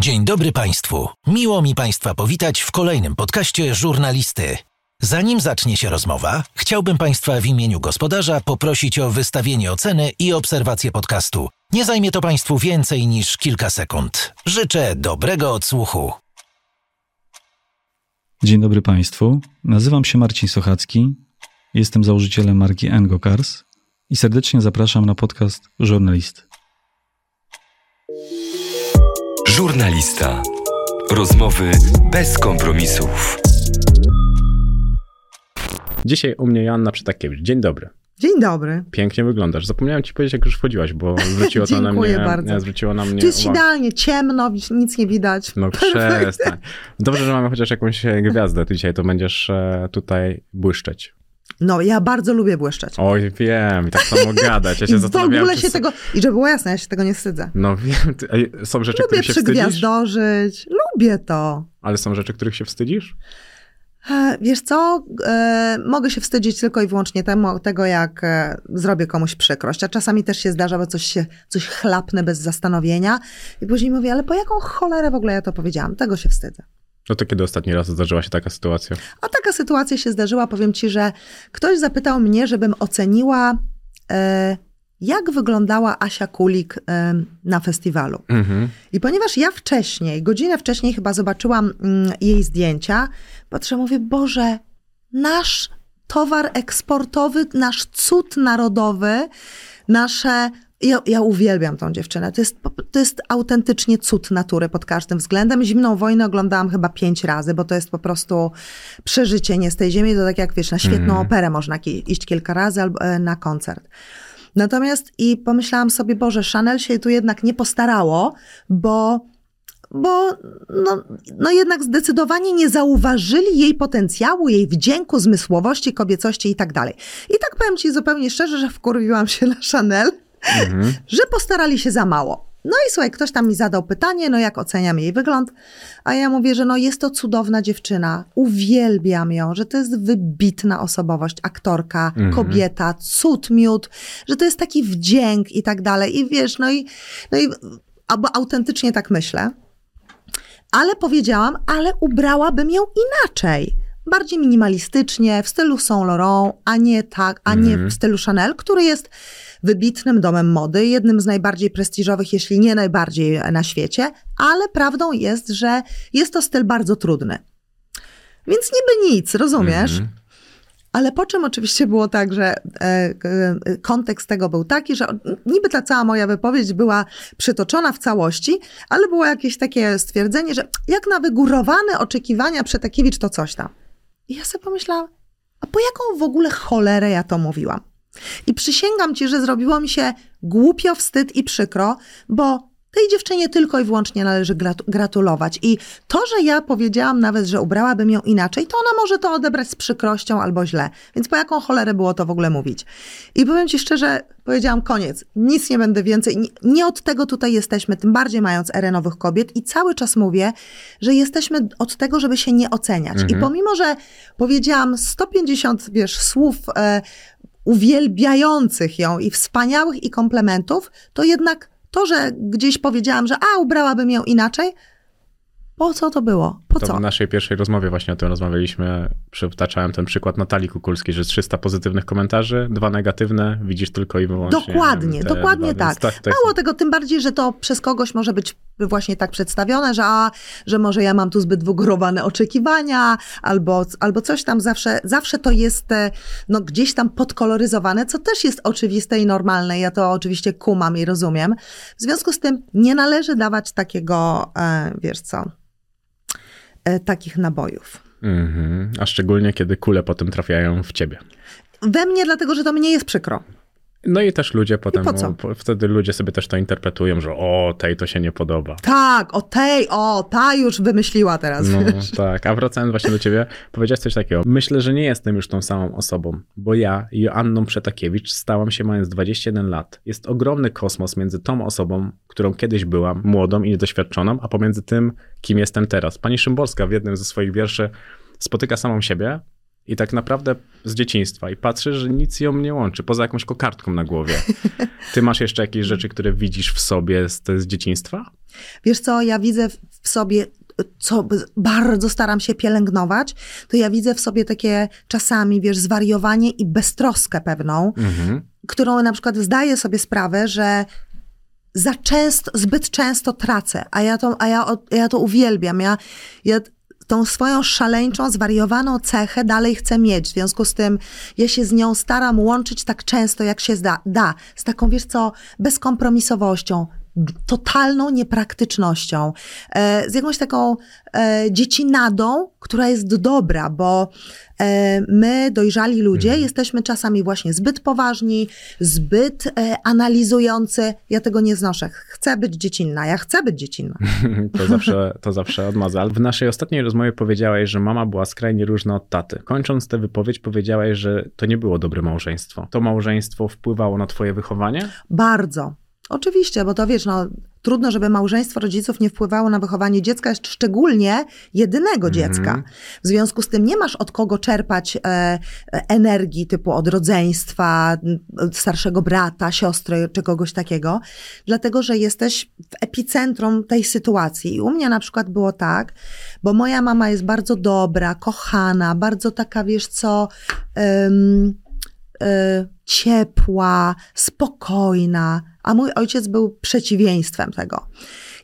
Dzień dobry Państwu. Miło mi Państwa powitać w kolejnym podcaście Żurnalisty. Zanim zacznie się rozmowa, chciałbym Państwa w imieniu gospodarza poprosić o wystawienie oceny i obserwację podcastu. Nie zajmie to Państwu więcej niż kilka sekund. Życzę dobrego odsłuchu. Dzień dobry Państwu. Nazywam się Marcin Sochacki. Jestem założycielem marki Engo Cars i serdecznie zapraszam na podcast Żurnalisty. Żurnalista. Rozmowy bez kompromisów. Dzisiaj u mnie Joanna Przytakiewicz. Dzień dobry. Dzień dobry. Pięknie wyglądasz. Zapomniałem ci powiedzieć, jak już wchodziłaś, bo zwróciło to na Dziękuję mnie. bardzo. Zwróciło na mnie. Tu jest uwagę. idealnie, ciemno, nic nie widać. No przestań. Dobrze, że mamy chociaż jakąś e, gwiazdę dzisiaj, to będziesz e, tutaj błyszczeć. No, ja bardzo lubię błyszczeć. Oj, wiem, i tak samo gadać. Ja I się w zastanawiałem, ogóle się tego, i żeby było jasne, ja się tego nie wstydzę. No wiem, ty, są rzeczy, Lubię których się wstydzisz, przygwiazdożyć, lubię to. ale są rzeczy, których się wstydzisz? E, Wiesz co, e, mogę się wstydzić tylko i wyłącznie temu, tego, jak e, zrobię komuś przykrość, a czasami też się zdarza, bo coś się, coś chlapnę bez zastanowienia i później mówię, ale po jaką cholerę w ogóle ja to powiedziałam? Tego się wstydzę. No to kiedy ostatni raz zdarzyła się taka sytuacja? A taka sytuacja się zdarzyła, powiem ci, że ktoś zapytał mnie, żebym oceniła, e, jak wyglądała Asia Kulik e, na festiwalu. Mhm. I ponieważ ja wcześniej, godzinę wcześniej chyba zobaczyłam mm, jej zdjęcia, patrzę, mówię, Boże, nasz towar eksportowy, nasz cud narodowy, nasze. Ja, ja uwielbiam tą dziewczynę. To jest, to jest autentycznie cud natury pod każdym względem. Zimną wojnę oglądałam chyba pięć razy, bo to jest po prostu przeżycie nie z tej ziemi. To tak jak wiesz, na świetną operę można iść kilka razy albo e, na koncert. Natomiast i pomyślałam sobie, Boże, Chanel się tu jednak nie postarało, bo, bo no, no jednak zdecydowanie nie zauważyli jej potencjału, jej wdzięku, zmysłowości, kobiecości i tak dalej. I tak powiem ci zupełnie szczerze, że wkurwiłam się na Chanel, Mhm. że postarali się za mało. No i słuchaj, ktoś tam mi zadał pytanie, no jak oceniam jej wygląd, a ja mówię, że no jest to cudowna dziewczyna, uwielbiam ją, że to jest wybitna osobowość, aktorka, kobieta, cud miód, że to jest taki wdzięk i tak dalej i wiesz, no i, no i albo autentycznie tak myślę, ale powiedziałam, ale ubrałabym ją inaczej. Bardziej minimalistycznie, w stylu Saint Laurent, a nie tak, a nie w stylu Chanel, który jest wybitnym domem mody, jednym z najbardziej prestiżowych, jeśli nie najbardziej na świecie, ale prawdą jest, że jest to styl bardzo trudny. Więc niby nic, rozumiesz? Ale po czym oczywiście było tak, że e, e, kontekst tego był taki, że niby ta cała moja wypowiedź była przytoczona w całości, ale było jakieś takie stwierdzenie, że jak na wygórowane oczekiwania Przetakiewicz to coś tam. I ja sobie pomyślałam, a po jaką w ogóle cholerę ja to mówiłam? I przysięgam ci, że zrobiło mi się głupio, wstyd i przykro, bo tej dziewczynie tylko i wyłącznie należy grat- gratulować. I to, że ja powiedziałam nawet, że ubrałabym ją inaczej, to ona może to odebrać z przykrością albo źle. Więc po jaką cholerę było to w ogóle mówić? I powiem ci szczerze, powiedziałam koniec. Nic nie będę więcej. Nie, od tego tutaj jesteśmy, tym bardziej mając erę nowych kobiet. I cały czas mówię, że jesteśmy od tego, żeby się nie oceniać. I pomimo, że powiedziałam 150, wiesz, słów e, uwielbiających ją i wspaniałych i komplementów, to jednak to, że gdzieś powiedziałam, że a, ubrałabym ją inaczej, po co to było? Po To co? w naszej pierwszej rozmowie właśnie o tym rozmawialiśmy. Przytaczałem ten przykład Natalii Kukulskiej, że z 300 pozytywnych komentarzy, dwa negatywne, widzisz tylko i wyłącznie. Dokładnie, dokładnie dwa, tak. to jest- Mało tego, tym bardziej, że to przez kogoś może być właśnie tak przedstawione, że, a, że może ja mam tu zbyt wygórowane oczekiwania, albo, albo coś tam zawsze, zawsze to jest e, no, gdzieś tam podkoloryzowane, co też jest oczywiste i normalne. Ja to oczywiście kumam i rozumiem. W związku z tym nie należy dawać takiego, e, wiesz co, takich nabojów. Mhm. A szczególnie, kiedy kule potem trafiają w ciebie. We mnie, dlatego że to mnie jest przykro. No i też ludzie potem, po wtedy ludzie sobie też to interpretują, że o, tej to się nie podoba. Tak, o tej, o, ta już wymyśliła teraz. No wiesz. tak, a wracając właśnie do ciebie, powiedziałeś coś takiego. Myślę, że nie jestem już tą samą osobą, bo ja, Joanną Przetakiewicz, stałam się mając 21 lat. Jest ogromny kosmos między tą osobą, którą kiedyś byłam, młodą i niedoświadczoną, a pomiędzy tym, kim jestem teraz. Pani Szymborska w jednym ze swoich wierszy spotyka samą siebie i tak naprawdę z dzieciństwa i patrzysz, że nic ją nie łączy, poza jakąś kokardką na głowie. Ty masz jeszcze jakieś rzeczy, które widzisz w sobie z, z dzieciństwa? Wiesz co, ja widzę w sobie co bardzo staram się pielęgnować, to ja widzę w sobie takie czasami, wiesz, zwariowanie i beztroskę pewną, mhm. którą na przykład zdaję sobie sprawę, że za często, zbyt często tracę, a ja to, a ja, ja to uwielbiam. Ja, ja tą swoją szaleńczą, zwariowaną cechę dalej chcę mieć. W związku z tym ja się z nią staram łączyć tak często, jak się da. da z taką, wiesz co, bezkompromisowością, totalną niepraktycznością, e, z jakąś taką e, dziecinadą, która jest dobra, bo e, my, dojrzali ludzie, mhm. jesteśmy czasami właśnie zbyt poważni, zbyt analizujący. Ja tego nie znoszę. Chcę być dziecinna, ja chcę być dziecinna. to, zawsze, to zawsze odmazal. W naszej ostatniej rozmowie powiedziałaś, że mama była skrajnie różna od taty. Kończąc tę wypowiedź, powiedziałaś, że to nie było dobre małżeństwo. To małżeństwo wpływało na twoje wychowanie? Bardzo. Oczywiście, bo to wiesz, no, trudno, żeby małżeństwo rodziców nie wpływało na wychowanie dziecka, szczególnie jedynego mm -hmm. dziecka. W związku z tym nie masz od kogo czerpać e, e, energii typu od rodzeństwa, starszego brata, siostry czy kogoś takiego, dlatego że jesteś w epicentrum tej sytuacji. I u mnie na przykład było tak, bo moja mama jest bardzo dobra, kochana, bardzo taka, wiesz co. Um, ciepła, spokojna, a mój ojciec był przeciwieństwem tego.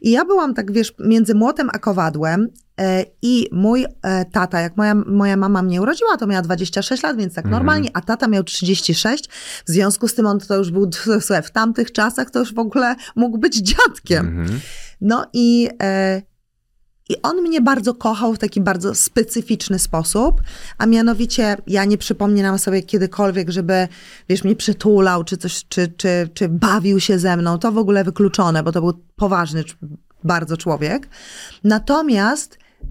I ja byłam tak, wiesz, między młotem a kowadłem e, i mój e, tata, jak moja, moja mama mnie urodziła, to miała 26 lat, więc tak mhm. normalnie, a tata miał 36, w związku z tym on to już był, słuchaj, w tamtych czasach to już w ogóle mógł być dziadkiem. Mhm. No i e, i on mnie bardzo kochał w taki bardzo specyficzny sposób, a mianowicie ja nie przypominam sobie kiedykolwiek, żeby, wiesz, mnie przytulał, czy coś, czy, czy, czy bawił się ze mną. To w ogóle wykluczone, bo to był poważny bardzo człowiek. Natomiast y,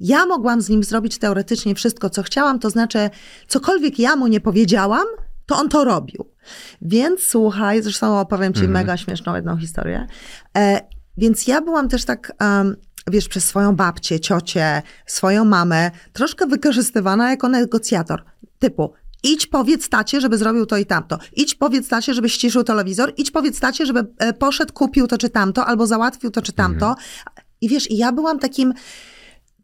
ja mogłam z nim zrobić teoretycznie wszystko, co chciałam, to znaczy cokolwiek ja mu nie powiedziałam, to on to robił. Więc słuchaj, zresztą opowiem ci mhm. mega śmieszną jedną historię. E, więc ja byłam też tak um, wiesz, przez swoją babcię, ciocię, swoją mamę, troszkę wykorzystywana jako negocjator. Typu, idź powiedz tacie, żeby zrobił to i tamto. Idź powiedz tacie, żeby ściszył telewizor. Idź powiedz tacie, żeby e, poszedł, kupił to czy tamto, albo załatwił to czy tamto. Mhm. I wiesz, ja byłam takim,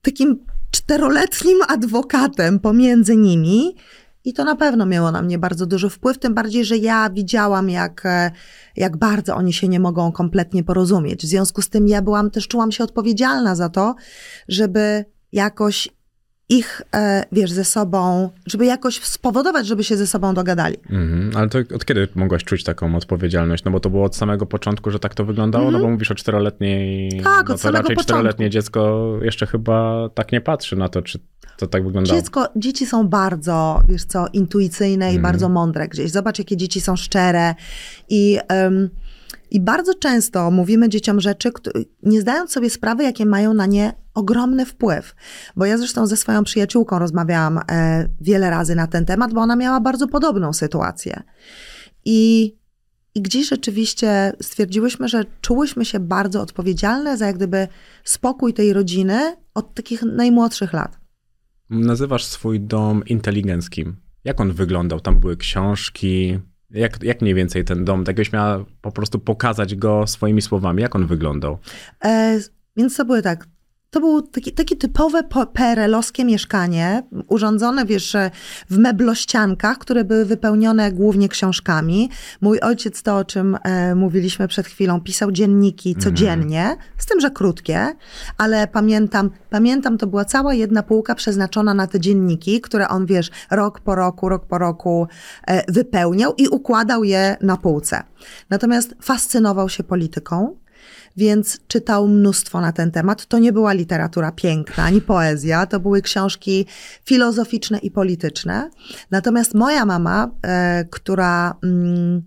takim czteroletnim adwokatem pomiędzy nimi, i to na pewno miało na mnie bardzo duży wpływ, tym bardziej, że ja widziałam, jak, e, jak bardzo oni się nie mogą kompletnie porozumieć. W związku z tym ja byłam też, czułam się odpowiedzialna za to, żeby jakoś ich, e, wiesz, ze sobą, żeby jakoś spowodować, żeby się ze sobą dogadali. Mhm, ale to od kiedy mogłaś czuć taką odpowiedzialność? No bo to było od samego początku, że tak to wyglądało, mhm. no bo mówisz o czteroletniej... Tak, no od samego raczej początku. czteroletnie dziecko jeszcze chyba tak nie patrzy na to, czy to tak wyglądało. Dziecko, dzieci są bardzo, wiesz co, intuicyjne i mhm. bardzo mądre gdzieś. Zobacz, jakie dzieci są szczere i... Um, i bardzo często mówimy dzieciom rzeczy, nie zdając sobie sprawy, jakie mają na nie ogromny wpływ. Bo ja zresztą ze swoją przyjaciółką rozmawiałam e, wiele razy na ten temat, bo ona miała bardzo podobną sytuację. I, I gdzieś rzeczywiście stwierdziłyśmy, że czułyśmy się bardzo odpowiedzialne za jak gdyby spokój tej rodziny od takich najmłodszych lat. Nazywasz swój dom inteligenckim. Jak on wyglądał? Tam były książki, jak, jak mniej więcej ten dom, tak jakbyś miała po prostu pokazać go swoimi słowami, jak on wyglądał? E, więc to były tak, to było takie, takie typowe PRL-owskie mieszkanie, urządzone, wiesz, w meblościankach, które były wypełnione głównie książkami. Mój ojciec, to o czym e, mówiliśmy przed chwilą, pisał dzienniki mhm. codziennie, mm. z tym, że krótkie, ale pamiętam, pamiętam, to była cała jedna półka przeznaczona na te dzienniki, które on, wiesz, rok po roku, rok po roku e, wypełniał i układał je na półce. Natomiast fascynował się polityką więc czytał mnóstwo na ten temat. To nie była literatura piękna, ani poezja, to były książki filozoficzne i polityczne. Natomiast moja mama, e, która mm,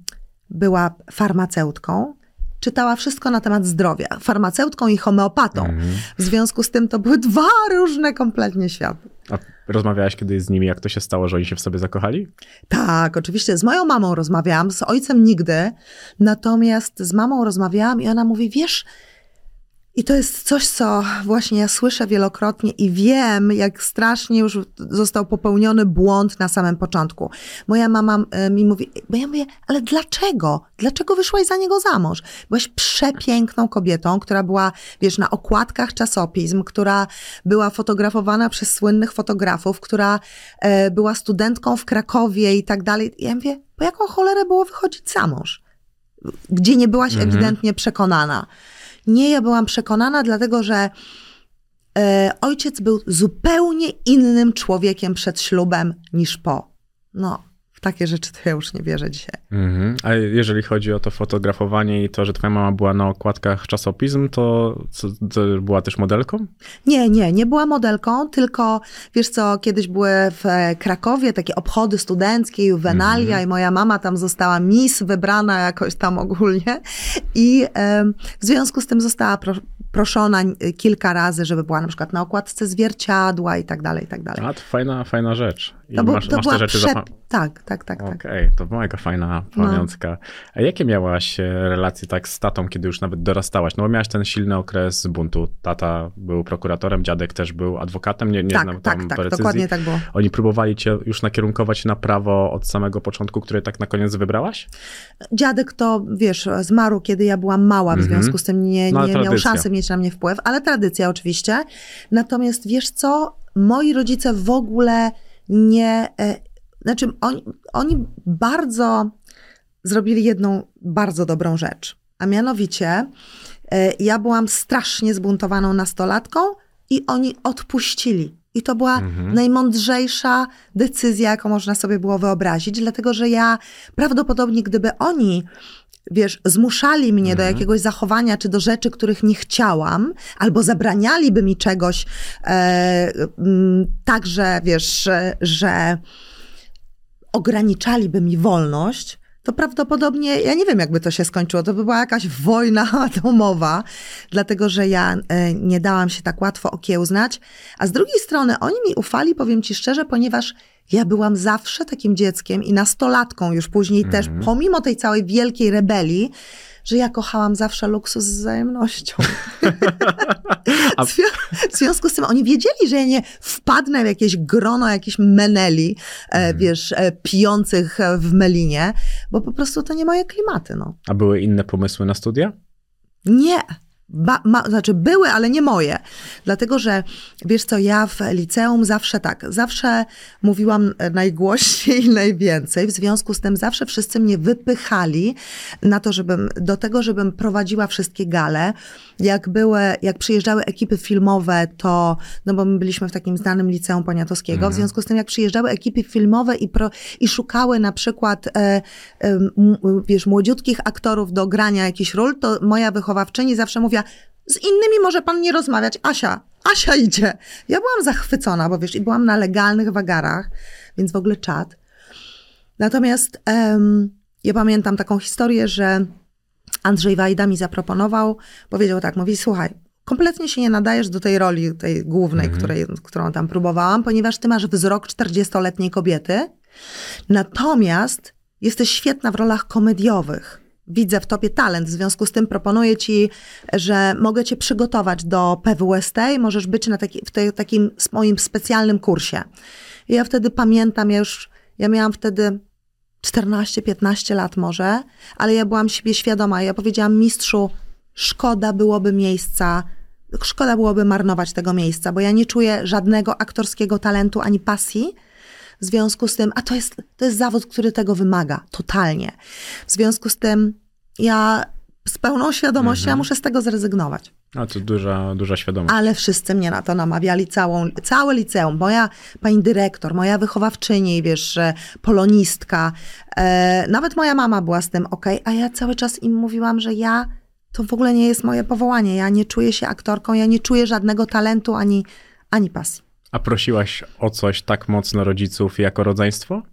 była farmaceutką, czytała wszystko na temat zdrowia, farmaceutką i homeopatą. Mhm. W związku z tym to były dwa różne kompletnie światy. A rozmawiałaś kiedyś z nimi, jak to się stało, że oni się w sobie zakochali? Tak, oczywiście. Z moją mamą rozmawiałam, z ojcem nigdy. Natomiast z mamą rozmawiałam i ona mówi, wiesz, I to jest coś, co właśnie ja słyszę wielokrotnie i wiem, jak strasznie już został popełniony błąd na samym początku. Moja mama e, mi mówi, bo ja mówię, ale dlaczego? Dlaczego wyszłaś za niego za mąż? Byłaś przepiękną kobietą, która była, wiesz, na okładkach czasopism, która była fotografowana przez słynnych fotografów, która e, była studentką w Krakowie i tak dalej. Ja mówię, po jaką cholerę było wychodzić za mąż? Gdzie nie byłaś Mhm. ewidentnie przekonana. Nie, ja byłam przekonana, dlatego że e, ojciec był zupełnie innym człowiekiem przed ślubem niż po. No, w takie rzeczy to ja już nie wierzę dzisiaj. Mhm. A jeżeli chodzi o to fotografowanie i to, że twoja mama była na okładkach czasopism, to, co, to była też modelką? Nie, nie, nie była modelką, tylko wiesz co, kiedyś były w e, Krakowie takie obchody studenckie, juwenalia i moja mama tam została miss wybrana jakoś tam ogólnie i em, w związku z tym została pro, proszona kilka razy, żeby była na przykład na okładce zwierciadła i tak dalej, i tak dalej. A, to fajna, fajna rzecz. I To, był- masz, to masz była rzeczy prze... zapa- Tak, tak, tak, tak. Okej, to była jaka fajna No. pamiątka. A jakie miałaś e, relacje tak z tatą, kiedy już nawet dorastałaś? No bo miałaś ten silny okres buntu. Tata był prokuratorem, dziadek też był adwokatem, nie, nie tak, znam tak, tam tak, precyzji. dokładnie tak było. Oni próbowali cię już nakierunkować na prawo od samego początku, które tak na koniec wybrałaś? Dziadek to, wiesz, zmarł, kiedy ja byłam mała, w Mhm. związku z tym nie, No, nie miał szansy mieć na mnie wpływ, ale tradycja oczywiście. Natomiast wiesz co, moi rodzice w ogóle nie, e, znaczy oni, oni bardzo zrobili jedną bardzo dobrą rzecz, a mianowicie e, ja byłam strasznie zbuntowaną nastolatką i oni odpuścili. I to była Mhm. najmądrzejsza decyzja, jaką można sobie było wyobrazić, dlatego że ja prawdopodobnie, gdyby oni wiesz, zmuszali mnie do jakiegoś zachowania czy do rzeczy, których nie chciałam, albo zabranialiby mi czegoś, e, tak, że wiesz, że, ograniczaliby mi wolność, to prawdopodobnie, ja nie wiem, jakby to się skończyło, to by była jakaś wojna atomowa, dlatego że ja e, nie dałam się tak łatwo okiełznać. A z drugiej strony, oni mi ufali, powiem ci szczerze, ponieważ ja byłam zawsze takim dzieckiem i nastolatką już później też, pomimo tej całej wielkiej rebelii, że ja kochałam zawsze luksus z wzajemnością. A- W zwią- W związku z tym oni wiedzieli, że ja nie wpadnę w jakieś grono jakichś meneli, e, wiesz, e, pijących e, w melinie, bo po prostu to nie moje klimaty, no. A były inne pomysły na studia? Nie. Ba, ma, znaczy były, ale nie moje. Dlatego, że wiesz co, ja w liceum zawsze tak, zawsze mówiłam e, najgłośniej i najwięcej. W związku z tym zawsze wszyscy mnie wypychali na to, żebym, do tego, żebym prowadziła wszystkie gale. Jak były, jak przyjeżdżały ekipy filmowe, to, no bo my byliśmy w takim znanym liceum poniatowskiego, w związku z tym jak przyjeżdżały ekipy filmowe i, pro, i szukały na przykład, e, e, wiesz, młodziutkich aktorów do grania jakichś ról, to moja wychowawczyni zawsze mówiła, z innymi może pan nie rozmawiać, Asia, Asia idzie. Ja byłam zachwycona, bo wiesz, i byłam na legalnych wagarach, więc w ogóle czad. Natomiast ja pamiętam taką historię, że Andrzej Wajda mi zaproponował, powiedział tak, mówi, słuchaj, kompletnie się nie nadajesz do tej roli, tej głównej, której, którą tam próbowałam, ponieważ ty masz wzrok 40-letniej kobiety, natomiast jesteś świetna w rolach komediowych. Widzę w tobie talent, w związku z tym proponuję ci, że mogę cię przygotować do PWST i możesz być na taki, w takim moim specjalnym kursie. I ja wtedy pamiętam, ja już, ja miałam wtedy 14-15 lat może, ale ja byłam siebie świadoma. Ja powiedziałam mistrzu, szkoda byłoby miejsca, szkoda byłoby marnować tego miejsca, bo ja nie czuję żadnego aktorskiego talentu ani pasji. W związku z tym, a to jest, to jest zawód, który tego wymaga, totalnie. W związku z tym, ja z pełną świadomością ja muszę z tego zrezygnować. A to duża, duża świadomość. Ale wszyscy mnie na to namawiali, całą, całe liceum. Moja pani dyrektor, moja wychowawczyni, wiesz, polonistka, e, nawet moja mama była z tym ok, a ja cały czas im mówiłam, że ja, to w ogóle nie jest moje powołanie. Ja nie czuję się aktorką, ja nie czuję żadnego talentu ani, ani pasji. A prosiłaś o coś tak mocno rodziców jako rodzeństwo?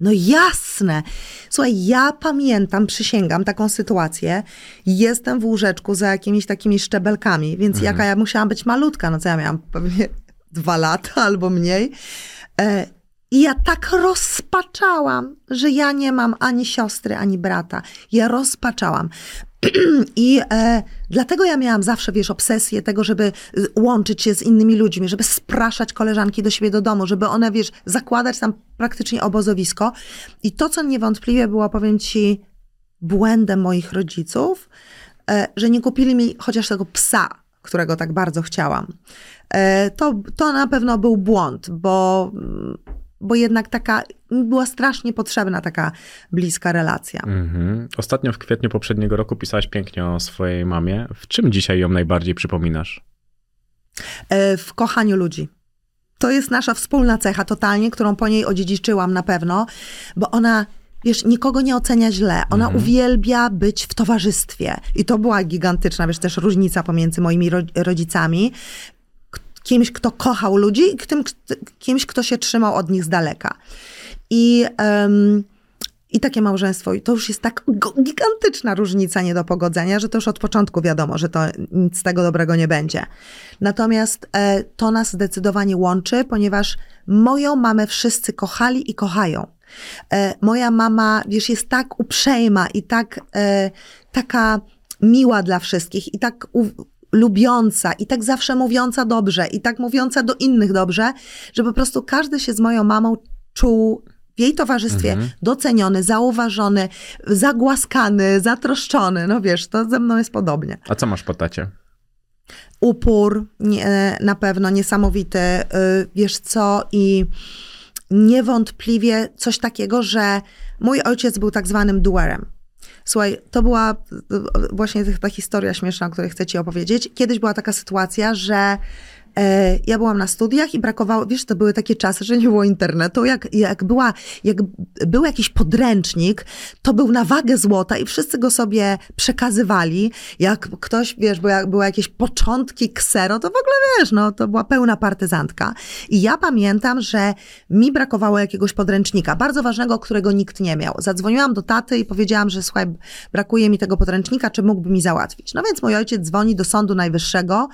No jasne. Słuchaj, ja pamiętam, przysięgam taką sytuację. Jestem w łóżeczku za jakimiś takimi szczebelkami, więc jaka ja musiałam być malutka, no co ja miałam pewnie dwa lata albo mniej. E, I ja tak rozpaczałam, że ja nie mam ani siostry, ani brata. Ja rozpaczałam. I e, dlatego ja miałam zawsze, wiesz, obsesję tego, żeby y, łączyć się z innymi ludźmi, żeby spraszać koleżanki do siebie do domu, żeby one, wiesz, zakładać tam praktycznie obozowisko. I to, co niewątpliwie było, powiem ci, błędem moich rodziców, e, że nie kupili mi chociaż tego psa, którego tak bardzo chciałam. E, to, to na pewno był błąd, bo, bo jednak taka była strasznie potrzebna taka bliska relacja. Mhm. Ostatnio w kwietniu poprzedniego roku pisałaś pięknie o swojej mamie. W czym dzisiaj ją najbardziej przypominasz? E, w kochaniu ludzi. To jest nasza wspólna cecha totalnie, którą po niej odziedziczyłam na pewno, bo ona wiesz, nikogo nie ocenia źle. Ona Mhm. uwielbia być w towarzystwie. I to była gigantyczna, wiesz, też różnica pomiędzy moimi ro- rodzicami. Kimś, kto kochał ludzi i kimś, kto się trzymał od nich z daleka. I, em, I takie małżeństwo, i to już jest tak gigantyczna różnica nie do pogodzenia, że to już od początku wiadomo, że to nic z tego dobrego nie będzie. Natomiast e, to nas zdecydowanie łączy, ponieważ moją mamę wszyscy kochali i kochają. E, moja mama, wiesz, jest tak uprzejma i tak e, taka miła dla wszystkich i tak lubiąca i tak zawsze mówiąca dobrze i tak mówiąca do innych dobrze, że po prostu każdy się z moją mamą czuł w jej towarzystwie Mhm. doceniony, zauważony, zagłaskany, zatroszczony. No wiesz, to ze mną jest podobnie A co masz po tacie? upór nie, na pewno niesamowity, y, wiesz co, i niewątpliwie coś takiego, że mój ojciec był tak zwanym duerem. Słuchaj, to była y, właśnie ta historia śmieszna, o której chcę ci opowiedzieć. Kiedyś była taka sytuacja, że ja byłam na studiach i brakowało, wiesz, to były takie czasy, że nie było internetu. Jak, jak, była, jak był jakiś podręcznik, to był na wagę złota i wszyscy go sobie przekazywali. Jak ktoś, wiesz, bo jak były jakieś początki ksero, to w ogóle, wiesz, no, to była pełna partyzantka. I ja pamiętam, że mi brakowało jakiegoś podręcznika, bardzo ważnego, którego nikt nie miał. Zadzwoniłam do taty i powiedziałam, że słuchaj, brakuje mi tego podręcznika, czy mógłby mi załatwić. No więc mój ojciec dzwoni do Sądu Najwyższego